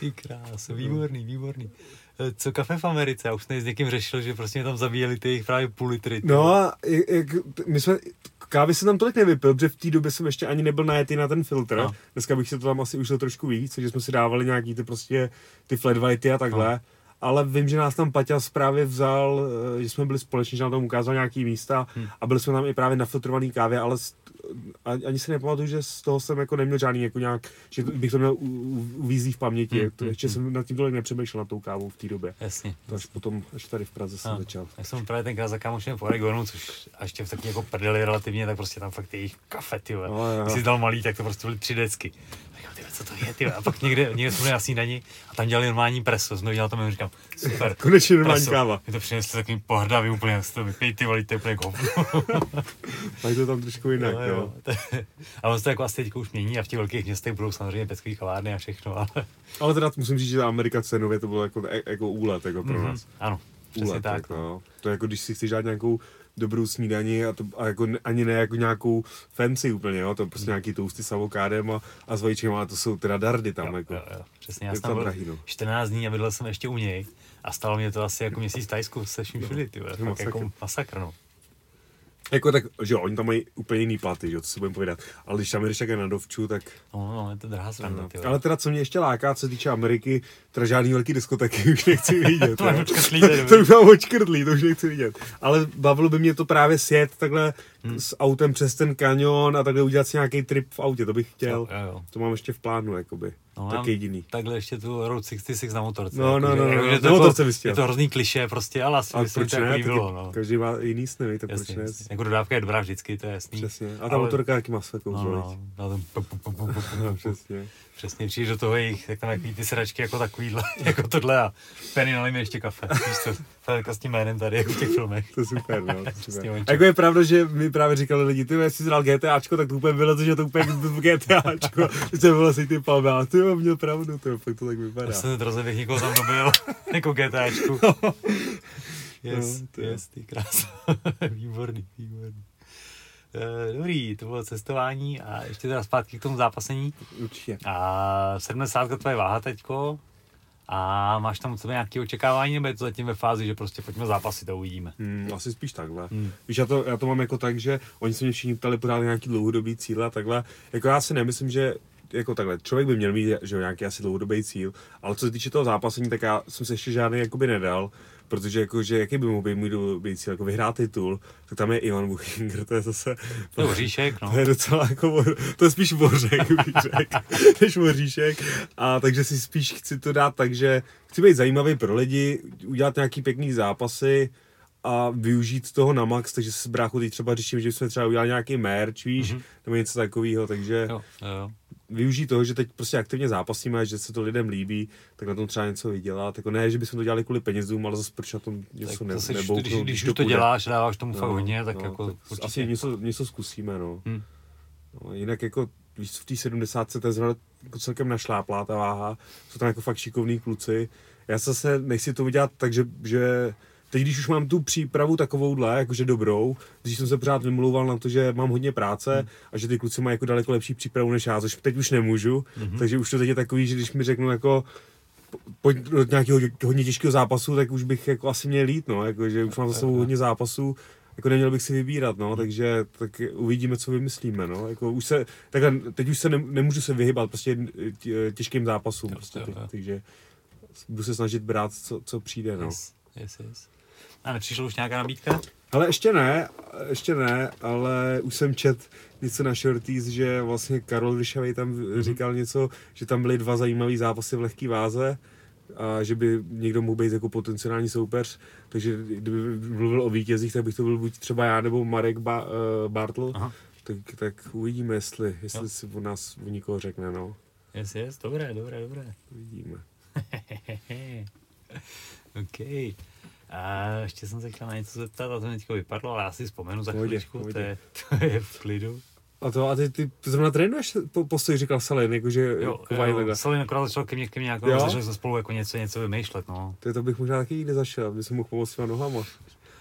Ty krás, výborný, výborný. Eh, co kafe v Americe? Já už jsem s někým řešil, že prostě mě tam zabíjeli ty jejich právě půl litry. No a jak, my jsme, kávy jsem tam tolik nevypil, protože v té době jsem ještě ani nebyl najetý na ten filtr. No. Dneska bych se to tam asi užil trošku víc, takže jsme si dávali nějaký ty prostě ty flat whitey a takhle. No. ale vím, že nás tam Paťas právě vzal, eh, že jsme byli společně, že nám tam ukázal nějaký místa Hmm. a byli jsme tam i právě na filtrovaný kávě, ale ani si nepamatuju, že z toho jsem jako neměl žádný jako nějak, že bych to měl u- u- uvízlý v paměti, Hmm, to, hmm, ještě jsem nad tím tolik nepřemýšlel nad tou kávou v té době. Jasně. To až potom, až tady v Praze jsem No. začal. Já jsem právě tenkrát za kámošem v Oregonu, což a ještě v taky jako prdeli relativně, tak prostě tam fakt ty jejich kafe, ty. No. Když jsi dal malý, tak to prostě byly tři decky. Říkám, ty vole, co to je, ty vole. A pak někde, někde jsme byli na snídani a tam dělali normální preso, jsme viděli tam a říkám, super. Konečně normální preso. káva. Mi to přinesli takovým pohrdavým úplně, jak si to vypij, ty vole, to je úplně hovno. Mají to tam trošku jinak, Jo, jo. jo. A on se to jako asi teď už mění a v těch velkých městech budou samozřejmě peckové kavárny a všechno, ale Ale teda musím říct, že ta Amerika cenově to bylo jako, jako úlet jako pro Mhm. nás. ano, přesně Úlet, tak. No. no. To je jako když si chceš dát nějakou dobrou snídani a, to, a jako ani ne jako nějakou fancy úplně, jo, to je prostě nějaký toasty s avokádem a, a s vajíčkem, ale to jsou teda dardy tam, Jo, jako. jo, jo, přesně, já jsem tam byl drahý, no. 14 dní a bydlel jsem ještě u něj a stalo mě to asi jako měsíc v Tajsku se vším všudy, ty fakt masakr. jako masakr, no. Jako tak, že jo, oni tam mají úplně jiný platy, že jo, co si budeme povídat. Ale když tam jdeš také na dovču, tak... No, no, je to drahá sranda, No. ty. Ale teda, co mě ještě láká, co se týče Ameriky, teda žádný velký diskotéky už nechci vidět. To mám jo. očkrtlý, to je to dobrý. už mám očkrtlý, to už nechci vidět. Ale bavilo by mě to právě sjet takhle Hmm. s autem přes ten kanion a takhle udělat si nějaký trip v autě, to bych chtěl. Jo, jo, jo. To mám ještě v plánu, jakoby. No, tak jediný. Takhle ještě tu Road 66 na motorce. No, no, jakože- no, no, jakože no, to jako- motorce bys chtěl. Je to hrozný kliše prostě, ale asi Ale by se mi proč to jako ne? líbilo, Taky no. Každý má jiný sny, tak Jasně, proč ne? Jako dodávka je dobrá vždycky, to je jasný. Přesně. A ta Ale- motorka jaký má své No, kouzlo, no, no, pu. přesně. Přesně, přijdeš do toho jejich, jak tam ty sedačky jako takovýhle, jako tohle a Penny nalej mi ještě kafe, víš co, Fedka s tím jménem tady, jako v těch filmech. To super, no. super. Jako je pravda, že mi právě říkali lidi, ty jestli jsi hrál GTAčko, tak to úplně bylo, že to úplně GTAčko, že to bylo asi ty palmy, a ty jo, měl pravdu, to fakt to tak vypadá. Já jsem rozeběh někoho tam dobil, jako GTAčku. Yes, No, to yes, ty krás. výborný, výborný. Eh, Dobrý, to bylo cestování a ještě teda zpátky k tomu zápasení. Určitě. A 70 tvoje váha teďko. A máš tam od sebe nějaké očekávání, nebo je to zatím ve fázi, že prostě pojďme zápasy, to uvidíme. Hmm, asi spíš takhle. Hmm. Víš, já to, já to mám jako tak, že oni se mě všichni ptali pořád nějaký dlouhodobý cíle a takhle. Jako já si nemyslím, že jako takhle, člověk by měl mít že nějaký asi dlouhodobý cíl, ale co se týče toho zápasení, tak já jsem se ještě žádný jakoby nedal, protože jako, že jaký by mohl být můj dlouhodobý cíl, jako vyhrát titul, tak tam je Ivan Buchinger, to je zase, To je oříšek, no. to je docela jako, to je spíš řekl, než voříšek. A takže si spíš chci to dát tak, že chci být zajímavý pro lidi, udělat nějaký pěkný zápasy, a využít toho na max, takže se s bráchou teď třeba řeším, že jsme třeba udělali nějaký merch, víš, mm-hmm. nebo něco takového, takže jo, jo. Využít toho, že teď prostě aktivně zápasíme, že se to lidem líbí, tak na tom třeba něco vydělat. Jako ne, že bychom to dělali kvůli penězům, ale zase proč na tom něco ne, to nebo když, když už to půjde. děláš, dáváš tomu fakt hodně, tak jako tak určitě. asi něco, něco zkusíme, no. Hm. no. Jinak jako víš, v té 70 to je zrovna jako celkem našláplá ta váha, jsou tam jako fakt šikovní kluci. Já zase nechci to udělat tak, že, že teď, když už mám tu přípravu takovouhle, jakože dobrou, když jsem se pořád vymlouval na to, že mám hodně práce Hmm. a že ty kluci mají jako daleko lepší přípravu než já, což teď už nemůžu, Mhm. takže už to teď je takový, že když mi řeknu jako po- pojď do nějakého hodně těžkého zápasu, tak už bych jako asi měl jít, no, jako, že už mám za sebou hodně zápasů, jako neměl bych si vybírat, no, takže tak uvidíme, co vymyslíme, no, jako už se, takhle, teď už se ne, nemůžu se vyhybat prostě tě- těžkým zápasům, prostě, teď, takže budu se snažit brát, co, co přijde, no. Yes, yes, yes. A nepřišla už nějaká nabídka? Ale ještě ne, ještě ne, ale už jsem čet něco na Shorties, že vlastně Karol Ryšavej tam mm-hmm. říkal něco, že tam byly dva zajímavé zápasy v lehké váze a že by někdo mohl být jako potenciální soupeř, takže kdyby mluvil o vítězích, tak bych to byl buď třeba já nebo Marek ba- uh, Bartl, Aha. tak, tak uvidíme, jestli, jestli si o nás o nikoho řekne, no. Yes, yes, dobré, dobré, dobré. Uvidíme. OK. A ještě jsem se chtěl na něco zeptat, a to mi vypadlo, ale já si vzpomenu za Pohodě, chvíličku, to pohodě. je, to je v klidu. A to, a ty, ty zrovna trénuješ po, postoj, říkal Salin, jakože Jo, jako jo Salin akorát začal ke mně, ke mně jako, Jo? začali jsme spolu jako něco, něco vymýšlet, no. To, to bych možná taky někde zašel, aby jsem mohl pomoct svýma nohama.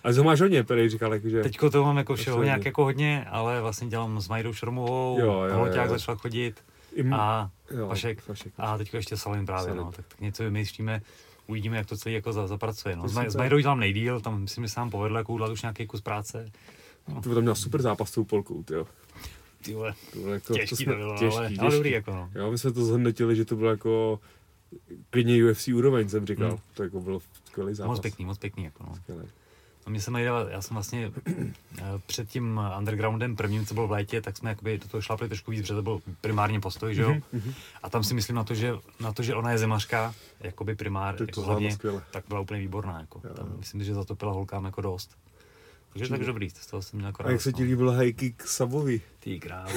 Ale to máš hodně, Prej říkal, jakože... Teďko to mám jako všeho nějak jako hodně, ale vlastně dělám s Majdou Šormovou, Jo, jo, Holoťák začal chodit Im- a jo, Vašek. Vašek. A teďko ještě Salin právě, Salin. no, tak, tak něco vymýšlíme, uvidíme, jak to celé jako za, zapracuje. No. To S, s Majdou dělám nejdíl, tam myslím, že se nám povedlo jako udělat už nějaký kus práce. To tam měl super zápas s tou Polkou, jo. Ty vole, To jako, těžký to, jsme, bylo, těžký, ale, těžký. ale dobrý jako no. Jo, my jsme to zhodnotili, že to bylo jako klidně UFC úroveň, jsem říkal. Hmm. To jako bylo skvělý zápas. Moc pěkný, moc pěkný. Jako no. Skvělý. No mě se nejde, já jsem vlastně eh, před tím undergroundem prvním, co bylo v létě, tak jsme jakoby do toho šlapli trošku víc, protože to byl primárně postoj, že jo? Mhm, A tam si myslím na to, že, na to, že ona je zemařka, jakoby primár, To jako to hlavně, skvěle. tak byla úplně výborná. Jako. Jo, Tam, myslím, že zatopila holkám jako dost. Takže tak dobrý, z toho jsem měl jako A jak se ti no. líbil high kick Sabovi? Ty krávo.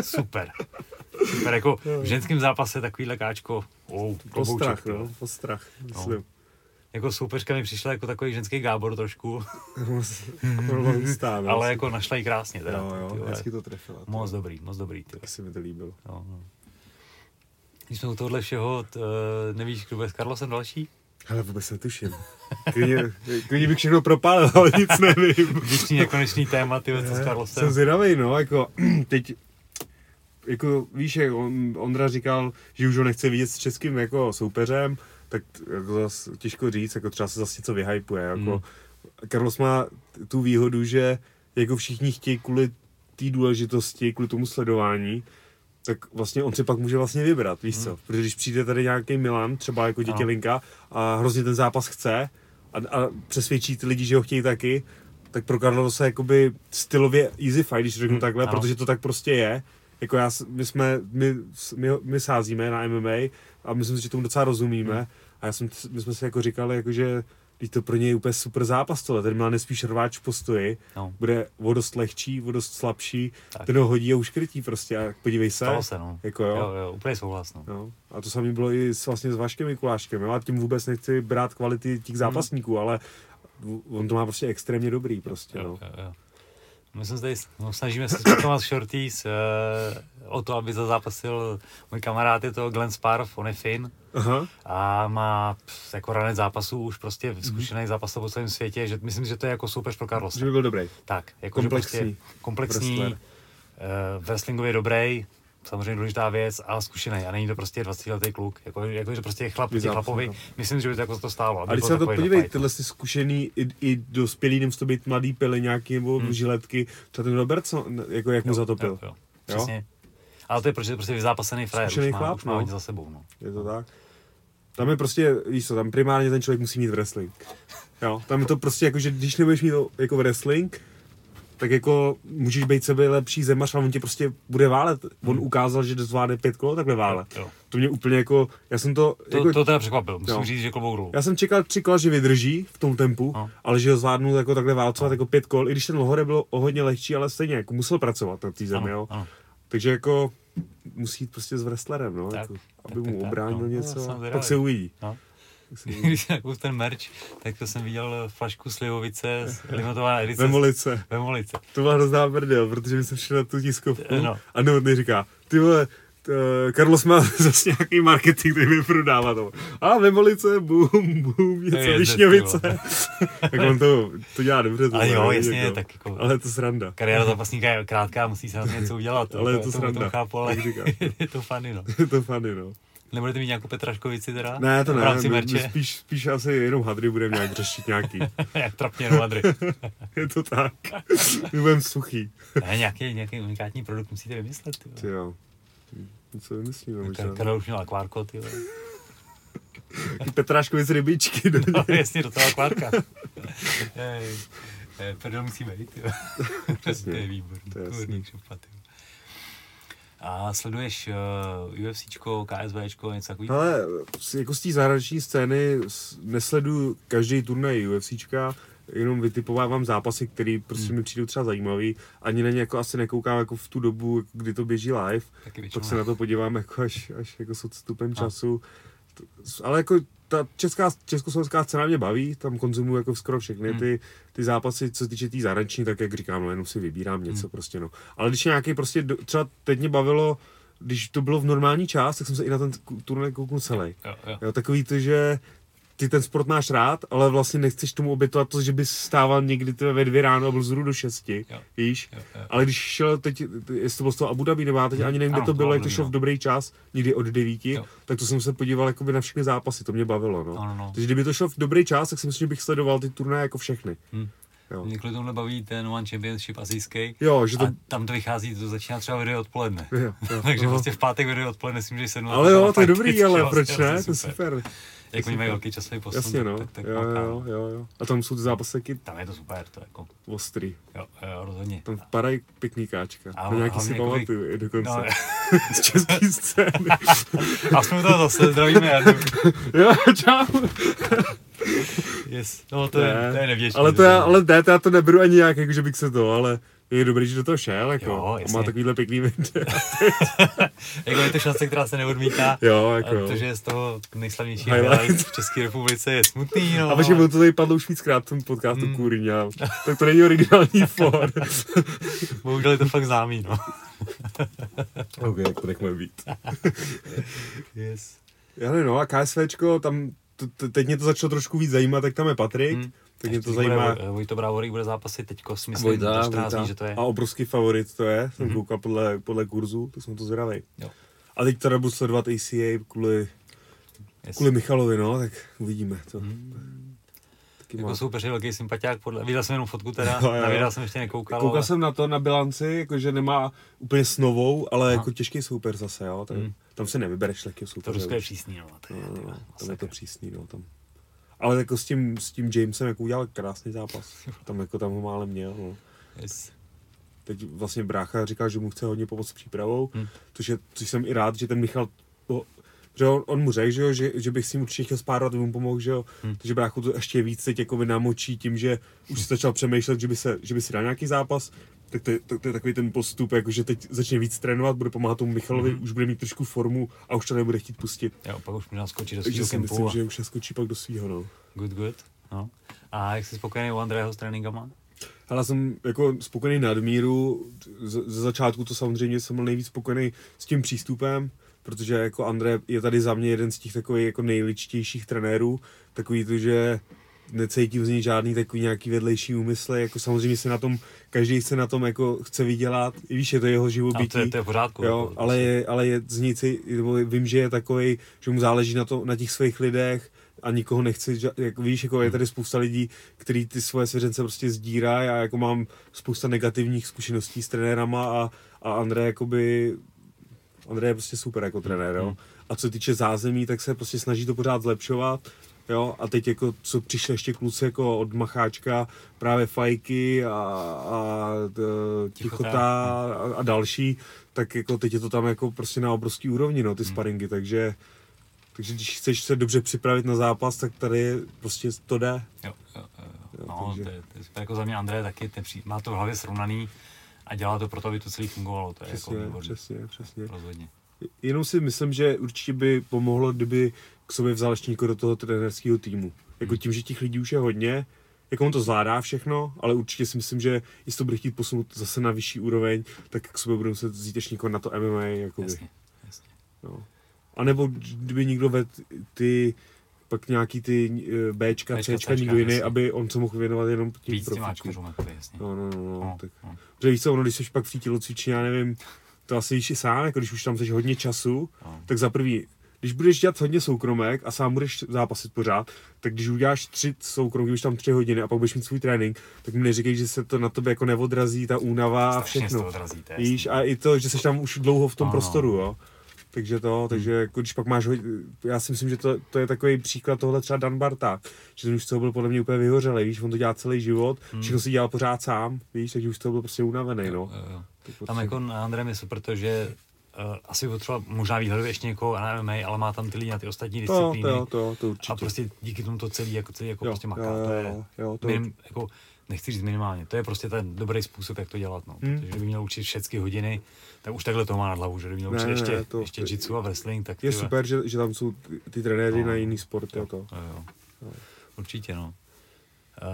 Super. Super, jako v ženském zápase takovýhle káčko, oh, ty no, vole. postrach. Myslím. Jako soupeřka mi přišla jako takový ženský gábor trošku, no. ale jako našla jí krásně teda. Jo, jo, vole. hezky to trefila. to- Moc dobrý, moc dobrý. Ty. Asi mi to líbilo. Jo, no. Když jsme u tohohle všeho, t, eh, nevíš, kdo bude s Carlosem další? Ale vůbec netuším. Klidně, klidně bych všechno propálil, ale nic nevím. Vnitřní nekonečný téma, ty co s Jsem Carlosem. zvědavý, no, jako teď, jako víš, jak on, Ondra říkal, že už ho nechce vidět s českým jako soupeřem, tak jako zas těžko říct, jako třeba se zase něco vyhypuje, jako Hmm. Carlos má tu výhodu, že jako všichni chtějí kvůli té důležitosti, kvůli tomu sledování, tak vlastně on si pak může vlastně vybrat, víš co? Protože když přijde tady nějaký Milan, třeba jako Ano. Tětělinka a hrozně ten zápas chce a, a přesvědčí ty lidi, že ho chtějí taky, tak pro Carlosa jakoby stylově easy fight, když řeknu Hmm, takhle, ano. protože to tak prostě je. Jako já, my jsme, my, my, my sázíme na MMA a myslím si, že tomu docela rozumíme. Hmm. A já jsem, my jsme si jako říkali, jako, že teď to pro něj je úplně super zápas tohle. Ten Milan je spíš rváč v postoji, No. bude o dost lehčí, o dost slabší, Tak. ten ho hodí a uškrtí prostě. A podívej se. Stalo se, no. Jako jo. jo, jo úplně souhlas, no. Jo. A to samé bylo i s, vlastně s Vaškem Mikuláškem. Jo. A tím vůbec nechci brát kvality těch zápasníků, ale on to má prostě extrémně dobrý prostě. Jo, No. jo, jo. My jsme tady, no, snažíme se spakovat Shorties uh, o to, aby zazápasil můj kamarád, je to Glenn Sparv, on je Fin Aha. a má jako ranec zápasů už prostě Mhm. zkušený zápas po celém světě, že myslím, že to je jako soupeř pro Carlosa. Že by byl dobrý. Tak, jako Komplexní Že prostě komplexní, wrestler. uh, wrestlingově dobrý, samozřejmě důležitá věc, ale zkušený. A není to prostě 20 letý kluk. Jako, jako že prostě je chlap, Vyzápas, těch chlapovi. no. Myslím, že by to jako to stálo. A když se na to podívej, tyhle ty zkušený i, i dospělí, nemusí to být mladý nějaký nebo hmm. žiletky, třeba ten Robertson, jako jak mu zatopil. Jo, jo. Přesně. Ale to je prostě, prostě vyzápasený frajer, Zkušený už má, chlap, už má no. hodně za sebou. No. Je to tak? Tam je prostě, víš co, tam primárně ten člověk musí mít wrestling. Jo, tam je to prostě jako, že když nebudeš mít to jako wrestling, tak jako můžeš být sebe lepší zemař, ale on tě prostě bude válet. On ukázal, že zvládne pět kolo takhle válet. Hmm. Jo. To mě úplně jako, já jsem to, To, jako, to teda překvapil, musím Jo. říct, že klobouk dolů. já jsem čekal tři kola, že vydrží v tom tempu, No. ale že ho zvládnu jako takhle válcovat jako pět kol, i když ten Lohore byl o hodně lehčí, ale stejně jako musel pracovat na té zemi, jo. ano. Takže jako musí jít prostě s wrestlerem, no, Tak, jako, tak, aby tak, mu tak, obránil no. něco, No, a zvědavý. pak se uvidí. No. Tak se uvidí. Když jsem koupil ten merch, tak to jsem viděl flašku slivovice, z limitovaná edice. Vemolice. Vemolice. To byla hrozná brdel, protože my jsme šli na tu tiskovku No. a Novotný říká, ty vole, Carlos má zase nějaký marketing, který mi prodává to. A Vemolice, bum, bum, něco, je višňovice. tak on to, to dělá dobře. To Ale jo, jasně, jako. tak jako- Ale je to sranda. Kariéra zápasníka je krátká, musí se na to něco udělat. Ale je to to, sranda, to chápu, ale říkáš. je to funny, no. je to funny, no. Nebudete mít nějakou Petraškovici teda? Ne, to ne, rámci my, my merče? spíš, spíš asi jenom hadry budeme nějak řešit nějaký. Jak trapně no Madry. je to tak. My budeme suchý. ne, nějaký, nějaký unikátní produkt musíte vymyslet. Ty Ty jo. Co vymyslíme možná? Karel už měl akvárko, ty vole. Petráškovic rybičky. No, něj. jasně, do toho akvárka. Prdel musí být. Přesně, To je výborný. to je jasný. Vole. A sleduješ uh, UFCčko, KSVčko, něco takového? Ale z- jako z té zahraniční scény nesleduju každý turnaj UFCčka, jenom vytipovávám zápasy, které prostě Hmm. mi přijdou třeba zajímavý. Ani na ně jako asi nekoukám jako v tu dobu, kdy to běží live. Taky. Pak se na to podívám jako až, až jako s odstupem No. času. Ale jako ta česká, československá scéna mě baví, tam konzumuju jako skoro všechny Hmm. ty, ty zápasy, co se týče té tý zahraniční, tak jak říkám, no jenom si vybírám něco Hmm. prostě, no. Ale když nějaký prostě, třeba teď mě bavilo, když to bylo v normální čas, tak jsem se i na ten turnaj kouknul celý. Jo, jo. Jo, takový to, že ty ten sport máš rád, ale vlastně nechceš tomu obětovat to, že bys stával někdy ve dvě ráno a byl zhruba do šesti, Jo. víš? Jo, jo. Ale když šel teď, jestli to bylo z toho Abu Dhabi, nebo já teď ani nevím, kde Ano, to to bylo, bylo jak to Abu šlo Dhabi, v no. dobrý čas, někdy od devíti, Jo. tak to jsem se podíval jakoby na všechny zápasy, to mě bavilo, no. No, no, no. Takže kdyby to šlo v dobrý čas, tak si myslím, že bych sledoval ty turnaje jako všechny. Hm. Jo. Mě kvůli tomuhle baví ten One Championship azijský. Jo, že to... A tam to vychází, to začíná třeba video odpoledne. Jo, jo, Takže aha. prostě v pátek video odpoledne si můžeš sednout. Ale na jo, to je dobrý, ale je proč vlastně ne? To je super. Jak oni mají velký časový posun, Jasně, no. tak, tak Jo, jo, jo, jo. A tam jsou ty zápasy Tam je to super, to je jako, ostrý. jo, jo rozhodně. Tam padají pěkný káčka. A A nějaký si jako pamatuju i dokonce. No, Z český scény. a jsme to zase, zdravíme Jardu. jo, čau. Yes. No to je, to je nevděčný. Ale to já, ale ne, to já to neberu ani nějak, jako že bych se to, ale je dobrý, že do toho šel, jako. Jo, a jasně. má takovýhle pěkný video. jako je to šance, která se neodmítá. jo, jako A jo. to, že je z toho nejslavnější v České republice je smutný, no. A protože bylo to tady padlo už víckrát v tom podcastu Mm. Kůryňa, tak to není originální for. Bohužel je to fakt známý, no. ok, tak to nechme být. Yes. Já nevím, no a KSVčko, tam, teď mě to začalo trošku víc zajímat, tak tam je Patrik, Hmm. tak mě to zajímá. Bude, Vojto Brávorík bude zápasit teďko, si myslím, 14 dní, že to je. A obrovský favorit to je, jsem Mhm. koukal podle, podle kurzu, tak jsem to zvědavý. Jo. A teď teda budu sledovat ACA kvůli, Yes. kvůli Michalovi, no, tak uvidíme. To. Hmm. Taky Jako má. soupeř je velký sympatiák, podle, viděl jsem jenom fotku teda, jo, na videa jsem ještě nekoukal. Koukal ale- jsem na to na bilanci, jakože nemá úplně snovou, ale Aha. jako těžký soupeř zase, jo. Tam, Hmm. tam se nevybereš To soupeře. Rusko je přísný, no. To je, No, ty no, vole, tam je to přísný, no, tam. Ale jako s tím, s tím Jamesem jako udělal krásný zápas. Tam jako tam ho málem měl, no. Yes. Teď vlastně brácha říkal, že mu chce hodně pomoct s přípravou, hmm. což, je, což jsem i rád, že ten Michal, to, že on, on mu řekl, že, jo, že, že bych si mu určitě chtěl spárovat, aby mu pomohl, že jo. Hmm. Takže bráchu to ještě víc teď jako namočí tím, že už si začal přemýšlet, že by, se, že by si dal nějaký zápas, tak to, je, to, to je takový ten postup, jako že teď začne víc trénovat, bude pomáhat tomu Michalovi, Mhm. hmm. už bude mít trošku formu a už to nebude chtít pustit. Jo, pak už možná skočit do svého si kempu. myslím, a... že už naskočí pak do svého, no. Good, good. No. A jak jsi spokojený u Andreho s tréninkama? Ale jsem jako spokojený nadmíru, ze začátku to samozřejmě jsem byl nejvíc spokojený s tím přístupem, protože jako André je tady za mě jeden z těch takových jako nejličtějších trenérů, takový to, že necítím z něj žádný takový nějaký vedlejší úmysly, jako samozřejmě se na tom, každý se na tom jako chce vydělat, i víš, je to jeho A živobytí. to je, to je v pořádku. Jo, jako, ale je, ale je z něj, vím, že je takový, že mu záleží na, to, na těch svých lidech a nikoho nechci, jako víš, jako je tady spousta lidí, kteří ty svoje svěřence prostě sdírají a jako mám spousta negativních zkušeností s trenérama a, a André jakoby, André je prostě super jako trenér, jo. Hmm. A co týče zázemí, tak se prostě snaží to pořád zlepšovat, jo. A teď jako, co přišli ještě kluci jako od Macháčka, právě Fajky a, a Tichota. A, a další, tak jako teď je to tam jako prostě na obrovský úrovni, no, ty Hmm. sparingy, takže takže když chceš se dobře připravit na zápas, tak tady prostě to jde. Jo, jo, jo, No, takže- to je, to je super. Jako za mě André taky ten pří, má to v hlavě srovnaný a dělá to proto, aby to celý fungovalo. To je Přesně, jako výborný. přesně, přesně. Rozhodně. Jenom si myslím, že určitě by pomohlo, kdyby k sobě vzal ještě někoho do toho trenerského týmu. Jako Hmm. tím, že těch lidí už je hodně, jako on to zvládá všechno, ale určitě si myslím, že jestli to bude chtít posunout zase na vyšší úroveň, tak k sobě budou muset vzít ještě někoho na to MMA, jakoby. Jasně, jasně. No. A nebo kdyby někdo ved ty pak nějaký ty eh, Bčka, Bčka, Cčka, někdo jiný, jasně. aby on se mohl věnovat jenom těm Víc áčkařům, jako jasně. No, no, no, no, No, tak. no. Protože víš co, ono, když jsi pak v té tělocvičně, já nevím, to asi víš i sám, jako když už tam jsi hodně času, No. tak za prvý, když budeš dělat hodně soukromek a sám budeš zápasit pořád, tak když uděláš tři soukromky, už tam tři hodiny a pak budeš mít svůj trénink, tak mi neříkej, že se to na tobě jako neodrazí, ta únava a všechno. odrazí, to je Víš, jasný. a i to, že jsi tam už dlouho v tom Ano. prostoru, jo. Takže to, takže jako když pak máš, já si myslím, že to, to je takový příklad tohle třeba Dan Barta, že ten už z toho byl podle mě úplně vyhořelý, víš, on to dělá celý život, Hmm. všechno si dělal pořád sám, víš, takže už toho byl prostě unavený, no. Jo, jo. Tak Tam prostě- jako na Andrem je super to, že uh, asi potřeba možná výhledu ještě někoho na MMA, ale má tam ty lidi na ty ostatní to, disciplíny. to, jo, to, to určitě. a prostě díky tomu to celý jako, celý jako jo, prostě maká. jo, to je, jo, jo, to, minim, jako, nechci říct minimálně, to je prostě ten dobrý způsob, jak to dělat. No. Hmm. Protože kdyby měl učit všechny hodiny, tak už takhle to má nad hlavu, že kdyby měl Ne, učit ne, ještě, ne, to- ještě jitsu a wrestling, tak je ty vole, super, že, že tam jsou ty, ty trenéři No. na jiný sport, to. Jo, jo. Určitě, no. Uh,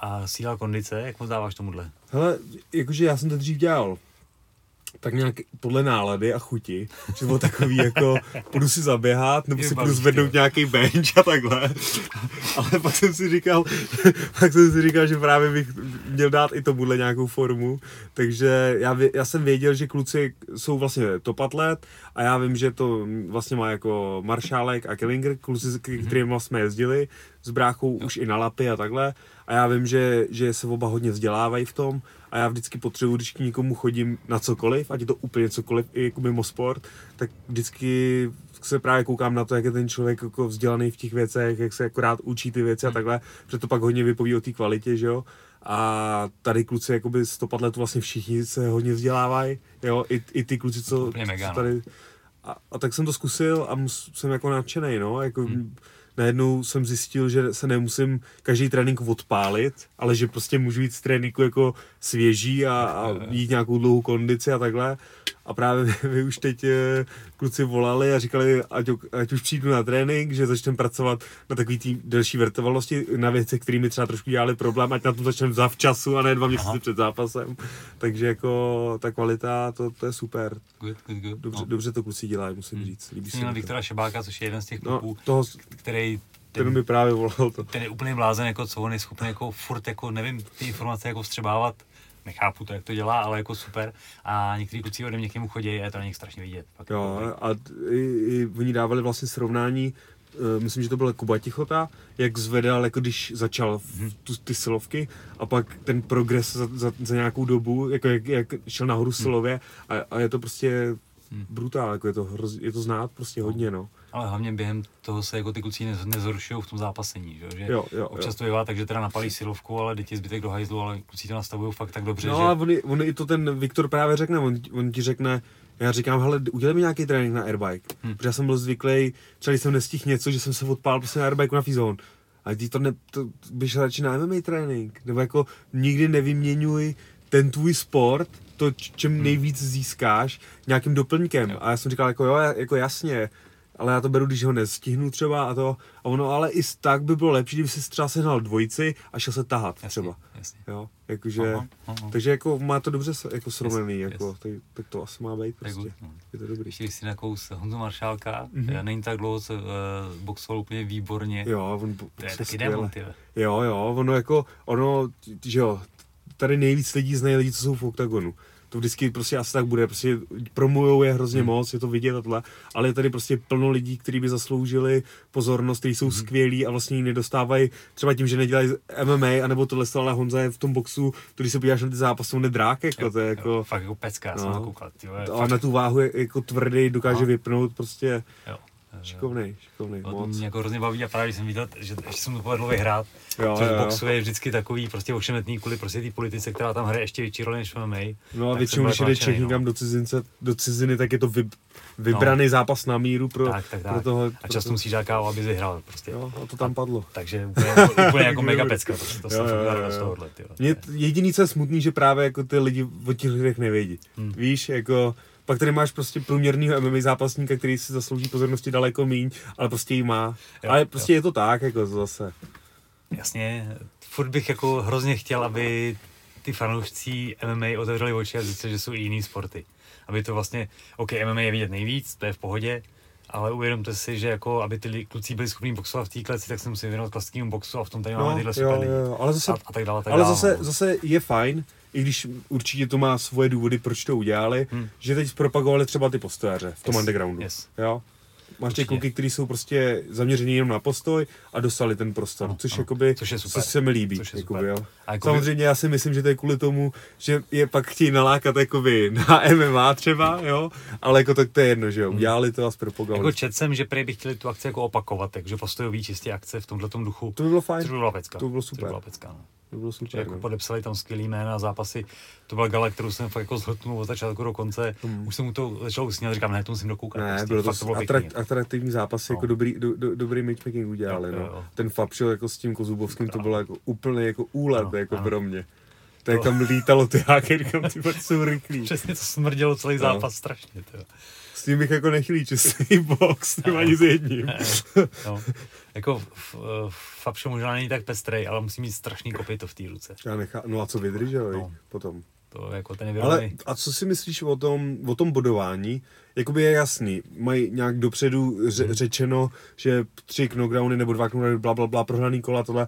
a síla kondice, jak moc dáváš tomuhle? Hele, jakože já jsem to dřív dělal tak nějak podle nálady a chuti, že to bylo takový jako, půjdu si zaběhat, nebo si půjdu zvednout nějaký bench a takhle. Ale pak jsem si říkal, pak jsem si říkal, že právě bych měl dát i tomuhle nějakou formu, takže já, já jsem věděl, že kluci jsou vlastně top atlet a já vím, že to vlastně má jako Maršálek a Kellinger, kluci, s kterými jsme jezdili, s bráchou už i na lapy a takhle. A já vím, že, že se oba hodně vzdělávají v tom a já vždycky potřebuji, když k někomu chodím na cokoliv, ať je to úplně cokoliv, i jako mimo sport, tak vždycky se právě koukám na to, jak je ten člověk jako vzdělaný v těch věcech, jak se akorát učí ty věci a takhle, protože to pak hodně vypoví o té kvalitě, že jo. A tady kluci, jakoby z toho letu vlastně všichni se hodně vzdělávají, jo, i, i ty kluci, co, mega, co no. tady... A, a, tak jsem to zkusil a mus, jsem jako nadšený, no, jako hmm. najednou jsem zjistil, že se nemusím každý trénink odpálit, ale že prostě můžu jít z tréninku jako svěží a, a jít nějakou dlouhou kondici a takhle. A právě vy, už teď eh, kluci volali a říkali, ať, ať už přijdu na trénink, že začneme pracovat na takový tý delší vrtovalnosti, na věcech, kterými třeba trošku dělali problém, ať na tom začneme zavčasu a ne dva měsíce před zápasem. Takže jako ta kvalita, to, to je super. Good, good, good. Dobře, no. dobře to kluci dělají, musím říct. Líbí se. Viktora Šebáka, což je jeden z těch No, kluků, toho, který ten ten, mi právě volal to. ten je úplný blázen, jako co on je schopný jako furt, jako nevím, ty informace jako vstřebávat, nechápu to, jak to dělá, ale jako super. A někteří kluci ode mě k němu chodí a je to na nich strašně vidět. Fakt Jo, jako, a i, i oni dávali vlastně srovnání, eh, myslím, že to byl Kuba Tichota, jak zvedal, jako když začal v, tu, ty silovky a pak ten progres za, za, za nějakou dobu, jako jak, jak šel nahoru silově a, a je to prostě brutál, jako je to, hroz, je to znát prostě hodně, no. Ale hlavně během toho se jako ty kluci nez, nezhoršují v tom zápasení, že, jo? že Jo, jo, občas jo. to bývá tak, že teda napalí silovku, ale děti zbytek do hajzlu, ale kluci to nastavují fakt tak dobře, No že a on, i- on i to ten Viktor právě řekne, on, on ti řekne, já říkám, hele, udělej mi nějaký trénink na airbike, hmm. protože já jsem byl zvyklý, třeba když jsem nestihl něco, že jsem se odpál prostě na airbike na fizon. A ty to, ne, to běž radši na MMA trénink, nebo jako nikdy nevyměňuj ten tvůj sport, to, čem nejvíc získáš, nějakým doplňkem. Jo. A já jsem říkal, jako jo, jako jasně, ale já to beru, když ho nestihnu třeba a to. A ono, ale i tak by bylo lepší, kdyby si třeba sehnal dvojici a šel se tahat jasně, třeba. jasně. Jo, jakože, Aha, aha. takže jako má to dobře jako srovnaný, Yes, jako, yes. tak, tak to asi má být prostě. good, no. Je to dobrý. Když si nakous Honzu Maršálka, Mhm. mm-hmm. není tak dlouho, co uh, boxoval úplně výborně. Jo, on to je taky demon. Jo, jo, ono jako, ono, že jo, tady nejvíc lidí znají lidi, co jsou v oktagonu. To vždycky prostě asi tak bude, prostě promujou je hrozně hmm. moc, je to vidět a tohle, ale je tady prostě plno lidí, kteří by zasloužili pozornost, kteří jsou hmm. skvělí a vlastně ji nedostávají třeba tím, že nedělají MMA, anebo tohle, ale Honza je v tom boxu, když se podíváš na ty zápasy, on je drák, jako, to je jako, jo, fakt jako pecka, já jsem no. to koukal, ty vole, a fakt, na tu váhu je jako tvrdý, dokáže Aha. vypnout, prostě jo. Šikovnej, To moc. mě jako hrozně baví a právě když jsem viděl, že, že jsem to povedl vyhrát, Jo, což jo, boxu je vždycky takový prostě ošemetný kvůli prostě té politice, která tam hraje ještě větší roli než v MMA. No a většinou, když jde Čech nadšený, někam no. do, cizince, do ciziny, tak je to vy, vybraný no. zápas na míru pro, Tak, tak, tak. pro toho. a často pro musíš dát kávu, aby vyhrál prostě. Jo, a to tam padlo. Takže úplně, úplně jako mega pecka, to, to jsem Jo, jo, jo, z tohohle. Mě jediný, co je smutný, že právě jako ty lidi o těch lidech nevědí. Hmm. Víš, jako pak tady máš prostě průměrného MMA zápasníka, který si zaslouží pozornosti daleko míň, ale prostě ji má. Jo, ale prostě je to tak, jako zase. Jasně, furt bych jako hrozně chtěl, aby ty fanoušci MMA otevřeli oči a zjistili, že jsou i jiný sporty. Aby to vlastně, OK, MMA je vidět nejvíc, to je v pohodě, ale uvědomte si, že jako, aby ty kluci byli schopni boxovat v té kleci, tak se musí věnovat klasickému boxu a v tom tady máme No, tyhle jo, super jo, jo, ale zase, a, a tak dále, tak ale dále. zase, no. zase je fajn, i když určitě to má svoje důvody, proč to udělali, hmm. že teď propagovali třeba ty postojaře v tom Yes, undergroundu. yes. Jo? Máš ty kluky, kteří jsou prostě zaměření jenom na postoj a dostali ten prostor, Ano, což, ano. jakoby, Což je super. což se mi líbí. Což je jakoby, super. jo. A jakoby- Samozřejmě já si myslím, že to je kvůli tomu, že je pak chtějí nalákat jakoby na MMA třeba, jo, ale jako tak to je jedno, že jo, udělali to a zpropagovali. Jako čet jsem, že prej by chtěli tu akci jako opakovat, takže postojový čistě akce v tomhle duchu. to by bylo fajn, Což by byla pecka. To by bylo super. by byla pecka, no. To by bylo super. jako no. podepsali tam skvělý jména a zápasy. To byla gala, kterou jsem fakt jako zhltnul od začátku do konce. Hmm. Už jsem mu to začal usínat, říkám, ne, to musím dokoukat. Ne, prostě. bylo to, to bylo atrak, pěkný. atraktivní zápas, No. jako dobrý, do, do, dobrý matchmaking udělali, jo, no. jo. Ten Fab show jako s tím Kozubovským, to bylo jako úplně jako úlet, Ano, jako ano. pro mě. To jak tam lítalo ty háky, říkám, ty jsou rychlí. Přesně to smrdělo celý zápas strašně. Tyjo. S tím bych jako nechtěl čistý box, tím ani s jedním. No. Jako f- f- Fabšo možná není tak pestrej, ale musí mít strašný kopyto v té ruce. Já nechá, no a co vydržel, No. no. potom. To je jako ten Ale a co si myslíš o tom, o tom bodování? Jakoby je jasný, mají nějak dopředu ře, Mhm. řečeno, že tři knockdowny nebo dva knockdowny, bla, bla, bla, prohraný kola, tohle.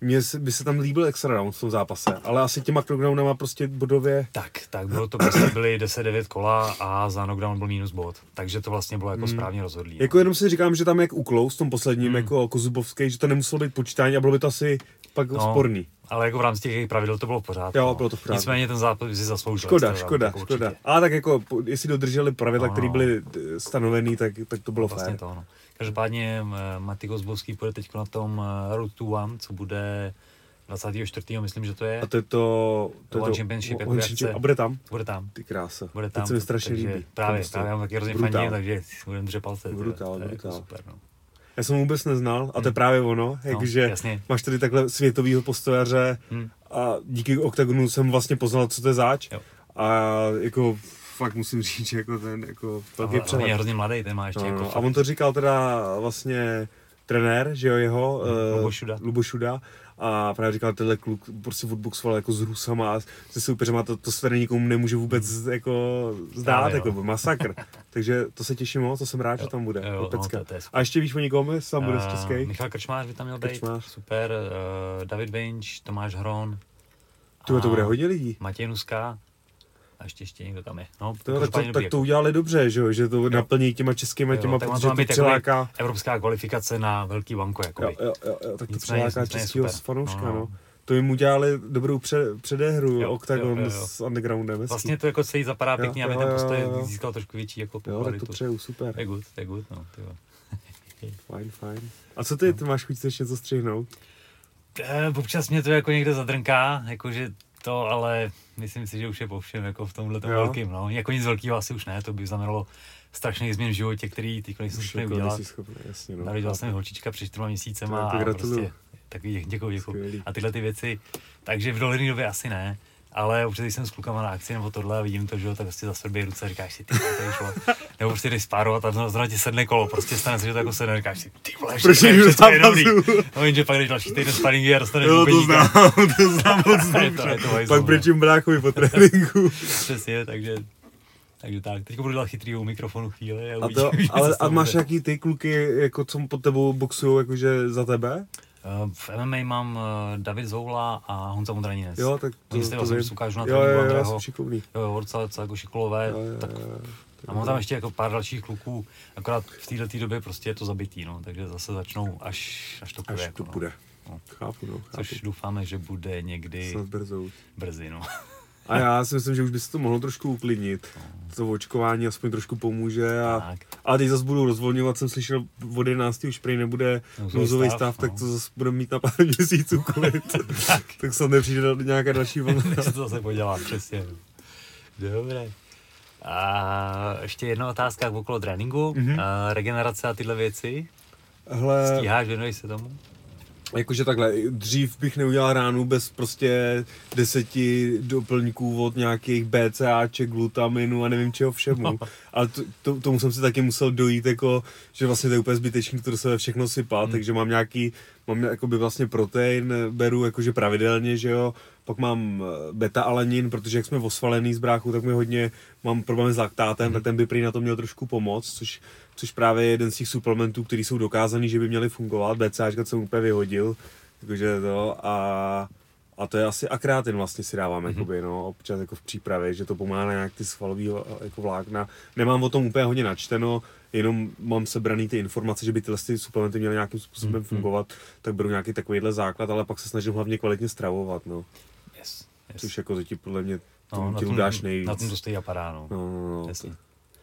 Mně by se tam líbil extra round v tom zápase, ale asi těma knockdownama prostě bodově, Tak, tak bylo to prostě byly 10-9 kola a za knockdown byl minus bod. Takže to vlastně bylo jako správně rozhodlý. jako jenom si říkám, že tam jak uklous v tom posledním, Hmm. jako Kozubovský, že to nemuselo být počítání a bylo by to asi pak No. sporný. Ale jako v rámci těch jejich pravidel to bylo v pořádku. Jo, no. bylo to v pořádku. Nicméně ten zápas si zasloužil. Škoda, extra round, škoda, jako škoda. určitě. Ale tak jako, jestli dodrželi pravidla, No, které no. byly eh, stanovený, tak, tak to bylo Vlastně fér. to, no. Každopádně eh, Maty Kozbovský půjde teď na tom eh, Road to One, co bude 24. myslím, že to je. A to je to... to, je One to Championship, jako One. Championship. A bude tam? Bude tam. Ty krása. Bude Teď tam. se mi strašně takže líbí. Právě, To právě já mám taky hrozně fandím, takže budeme držet palce. Brutál, jako brutál. super, no. Já jsem ho vůbec neznal a to je právě ono, jakože jasně. máš tady takhle světovýho postojaře Hm. a díky OKTAGONu jsem vlastně poznal, co to je záč. Jo. A jako fakt musím říct, že jako ten jako velký Ale on je přehled. hrozně mladý, ten má ještě No, jako no. A on to říkal teda vlastně trenér, že jo, jeho, eh, Lubošuda. Lubošuda. A právě říkal, tenhle kluk prostě footboxoval jako s Rusama a se soupeřema, to, to se nikomu nemůže vůbec jako zdát, Právě, jako no. masakr. Takže to se těším moc, to jsem rád, že tam bude. jo, no, to- to je super. a ještě víš o někom, jestli tam bude z Eh, českých? Michal Krčmář by tam měl být, super. Uh, David Vinč, Tomáš Hron. Tyhle, to bude hodně lidí. Matěj Nuska. A ještě, ještě někdo tam je. No, To, tak, to, tak to udělali dobře, že jo, že to naplní těma českýma Jo, těma, protože to přiláká. Evropská kvalifikace na velký banko, jako Jo, jo, jo, jo, tak to přiláká českého super. fanouška, No, no, no. To jim udělali dobrou pře- předehru, Jo, Octagon jo, jo, jo. s Undergroundem. hezký. Vlastně to jako celý zapadá Jo, pěkně, aby jo, ten jo, postoj jo. získal trošku větší jako Jo, tak popularitu. to přeju, super. To je good, to je good, no, ty jo. Fajn, fajn. A co ty, ty máš chuť ještě něco střihnout? Eh, Občas mě to jako někde zadrnká, jakože to, ale myslím si, že už je po všem, jako v tomhle tom velkým, no. Jako nic velkého asi už ne, to by znamenalo strašných změn v životě, který teď nejsem schopný jako udělat. schopný, jasně, no. Narodila jsem holčička před čtyřma měsícema To a prostě takový děkuji, děkuji. A tyhle ty věci, takže v dohledné době asi ne. Ale občas, když jsem s klukama na akci nebo tohle a vidím to, že jo, tak prostě zasrbějí ruce a říkáš si, ty to je šlo. Nebo prostě jdeš spárovat a zrovna zrovna ti sedne kolo, prostě stane se, že to jako sedne, říkáš si, ty vole, Proč je- všechno je dobrý. No jenže pak jdeš další týden sparingy a dostaneš Jo, to znám, to znám moc to- dobře. to Pak brečím bráchovi po tréninku. Přesně, takže takže tak, teď budu dělat chytrý u mikrofonu chvíli. A, A, to, uvidíme, co ale a máš bude. jaký ty kluky, jako co pod tebou boxují, jakože za tebe? Eh, V MMA mám eh, David Zoula a Honza Mudranines. Jo, tak to, Oni to vlastně vím. ukážu na Jo, jo, jo, jsou šikovný. Jo, jo, Orcalec jako šikolové, Jo, jo, tak jo, jo. a mám tam ještě jako pár dalších kluků, akorát v této době prostě je to zabitý, no, takže zase začnou až, až to půjde. Až jako, to bude. No. Chápu, no, chápu. Což doufáme, že bude někdy Snad brzy, no. A já si myslím, že už by se to mohlo trošku uklidnit. To očkování aspoň trošku pomůže. A, Tak. a teď zase budou rozvolňovat, jsem slyšel, od 11. už prej nebude Nouzový stav, stav, tak no. to zase budeme mít na pár měsíců klid. tak. tak snad nepřijde nějaká další vlna. Než se to zase podělá, přesně. Dobré. A ještě jedna otázka okolo tréninku, Mhm. mm-hmm. a regenerace a tyhle věci. Hele, Stíháš, věnuješ se tomu? Jakože takhle, dřív bych neudělal ránu bez prostě deseti doplňků od nějakých BCAček, glutaminu a nevím čeho všemu. Ale to, to, tomu jsem si taky musel dojít, jako, že vlastně to je úplně zbytečný to sebe všechno sypat, Hmm. takže mám nějaký, mám jakoby vlastně protein, beru jakože pravidelně, že jo, pak mám eh, beta-alanin, protože jak jsme osvalený z bráchu, tak mi hodně mám problémy s laktátem, Hmm. tak ten by prý na to měl trošku pomoct, což, což právě je jeden z těch suplementů, který jsou dokázaný, že by měly fungovat. BCAčka jsem úplně vyhodil, takže to a a to je asi akrátin vlastně si dávám, mm-hmm. jakoby, no, občas jako v přípravě, že to pomáhá na nějak ty svalový eh, jako vlákna. Nemám o tom úplně hodně načteno, jenom mám sebraný ty informace, že by tyhle ty suplementy měly nějakým způsobem mm-hmm. fungovat, tak beru nějaký takovýhle základ, ale pak se snažím hlavně kvalitně stravovat, no. Yes. yes. Což jako zatím podle mě tomu no, no, na tom, dáš nejvíc. Na tom to stojí a padá, no. No, no, no. Jasně.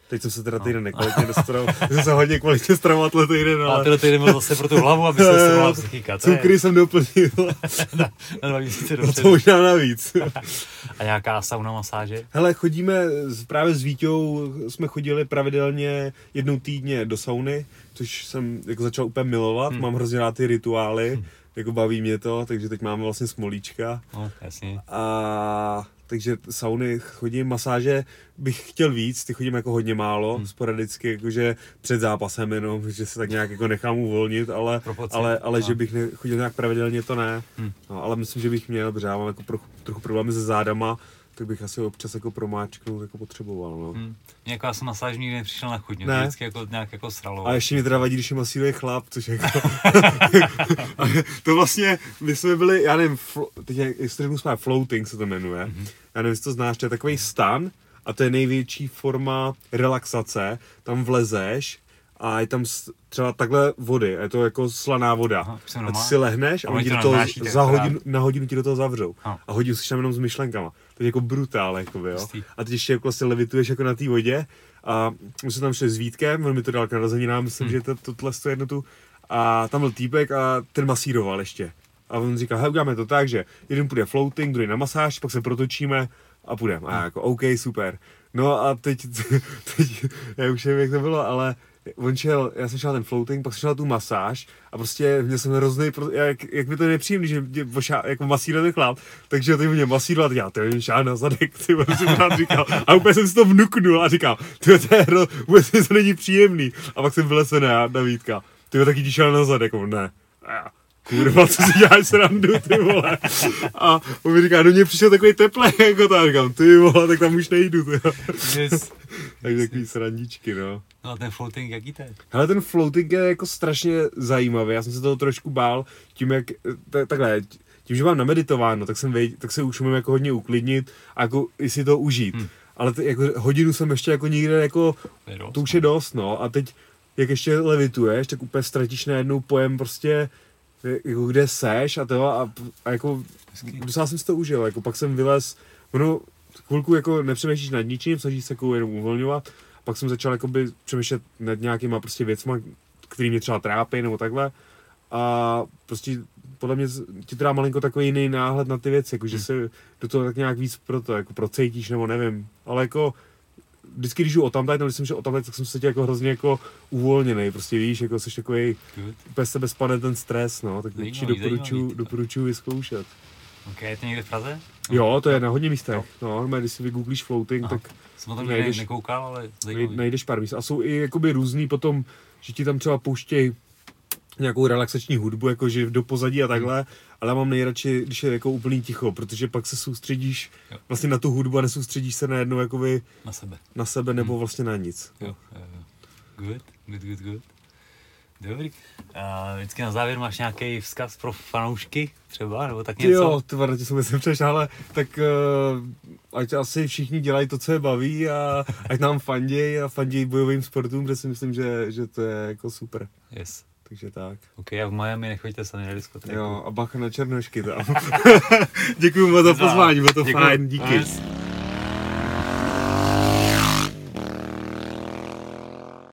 Teď jsem se teda No. týden nekvalitně dostravoval, jsem se hodně kvalitně stravovat tenhle týden, A ale tyhle týden byl zase pro tu hlavu, aby se strvala psychika. To je cukry jsem doplnil na, na dva měsíce a to dopředu. možná navíc. A nějaká sauna masáže? Hele, chodíme právě s Víťou, jsme chodili pravidelně jednou týdně do sauny, což jsem jako začal úplně milovat, hmm. mám hrozně rád ty rituály, hmm. jako baví mě to, takže teď máme vlastně smolíčka. No, jasně. A takže sauny chodím, masáže bych chtěl víc, ty chodím jako hodně málo, hmm. sporadicky, jakože před zápasem jenom, že se tak nějak jako nechám uvolnit, ale, ale, ale No. že bych nechodil nějak pravidelně, to ne. Hmm. No, ale myslím, že bych měl, protože já mám jako trochu, trochu problémy se zádama, tak bych asi občas jako promáčknout jako potřeboval, no. Hmm. Jako já jsem masáž nikdy nepřišel na chuť, mě Ne. to vždycky jako nějak jako sralo. A ještě mi teda vadí, když je masíruje chlap, což jako... to vlastně, my jsme byli, já nevím, flo, teď jak, jak to řeknu správně, floating se to jmenuje. Mhm. Mm-hmm. Já nevím, jestli to znáš, to je takový stan a to je největší forma relaxace. Tam vlezeš a je tam třeba takhle vody, a je to jako slaná voda. Aha, a ty si lehneš a A oni ti to do toho nadnáší tak za hodinu, na hodinu ti do toho zavřou. Aha. A hodinu jsi tam jenom s myšlenkama. To je jako brutál, jako jo. A teď ještě jako vlastně levituješ jako na té vodě a my jsme tam šli s Vítkem, on mi to dal k narozeninám, myslím, Hmm. že to, tohle tu jednotu. A tam byl týpek a ten masíroval ještě. A on říkal, hej, uděláme to tak, že jeden půjde floating, druhý na masáž, pak se protočíme a půjdeme. A já jako, OK, super. No a teď, teď já už nevím, jak to bylo, ale on šel, já jsem šel ten floating, pak jsem šel tu masáž a prostě měl jsem hrozný, jak, jak mi to je nepříjemný, že mě vošá, jako masíruje ten chlap, takže ty mě masíroval a já to je šál na zadek, ty jsem rád říkal, a úplně jsem si to vnuknul a říkal, ty to je hro, vůbec to není příjemný. A pak jsem vylez na, na Vítka, ty taky ti šel na zadek, on ne. A já, kurva, co si děláš srandu, ty vole. A on mi říká, do mě přišel takový teplý, jako to, a říkám, ty vole, tak tam už nejdu, ty. Yes. Takže takový srandičky, no. No a ten floating, jaký to je? Hele, ten floating je jako strašně zajímavý, já jsem se toho trošku bál, tím jak, ta- takhle, tím, že mám nameditováno, tak, jsem vej, tak se už umím jako hodně uklidnit a jako i si to užít. Hmm. Ale t- jako hodinu jsem ještě jako nikde jako, To už je dost, no. A teď, jak ještě levituješ, tak úplně ztratíš najednou pojem prostě, jako kde seš a to a, a jako, docela jsem si to užil, jako pak jsem vylez, ono, chvilku jako nepřemýšlíš nad ničím, snažíš se jako jenom uvolňovat, pak jsem začal jakoby přemýšlet nad nějakýma prostě věcma, který mě třeba trápí nebo takhle. A prostě podle mě ti to dá malinko takový jiný náhled na ty věci, jako že se do toho tak nějak víc pro to, jako procejtíš nebo nevím, ale jako vždycky, když jdu o tamtať, nebo když jsem šel o tamtať, tak jsem se cítil jako hrozně jako uvolněný, prostě víš, jako jsi takový, Good. úplně z tebe spadne ten stres, no, tak určitě doporučuji, doporučuji vyzkoušet. Ok, je to někde v Praze? Jo, to je na hodně místech, no, normálně, když si vygooglíš floating, Aha. tak Jsem o tom Najdeš- nekoukal, ale zajímavý. najdeš pár míst. A jsou i jakoby různý potom, že ti tam třeba pouštějí nějakou relaxační hudbu, jakože do pozadí a takhle, ale já mám nejradši, když je jako úplný ticho, protože pak se soustředíš Jo. vlastně na tu hudbu a nesoustředíš se najednou jakoby Na sebe. na sebe nebo vlastně na nic. Jo, jo, jo. Good, good, good, good. Dobrý. A vždycky na závěr máš nějaký vzkaz pro fanoušky třeba, nebo tak něco? jo, ty vole, tě jsem ale tak uh, ať asi všichni dělají to, co je baví a ať nám fanděj a fanděj bojovým sportům, protože si myslím, že, že to je jako super. Yes. Takže tak. Ok, a v Miami nechoďte sami na diskotéku. Jo, a bacha na černošky tam. Děkuji moc za pozvání, bylo to Děkuju. fajn, díky. Yes.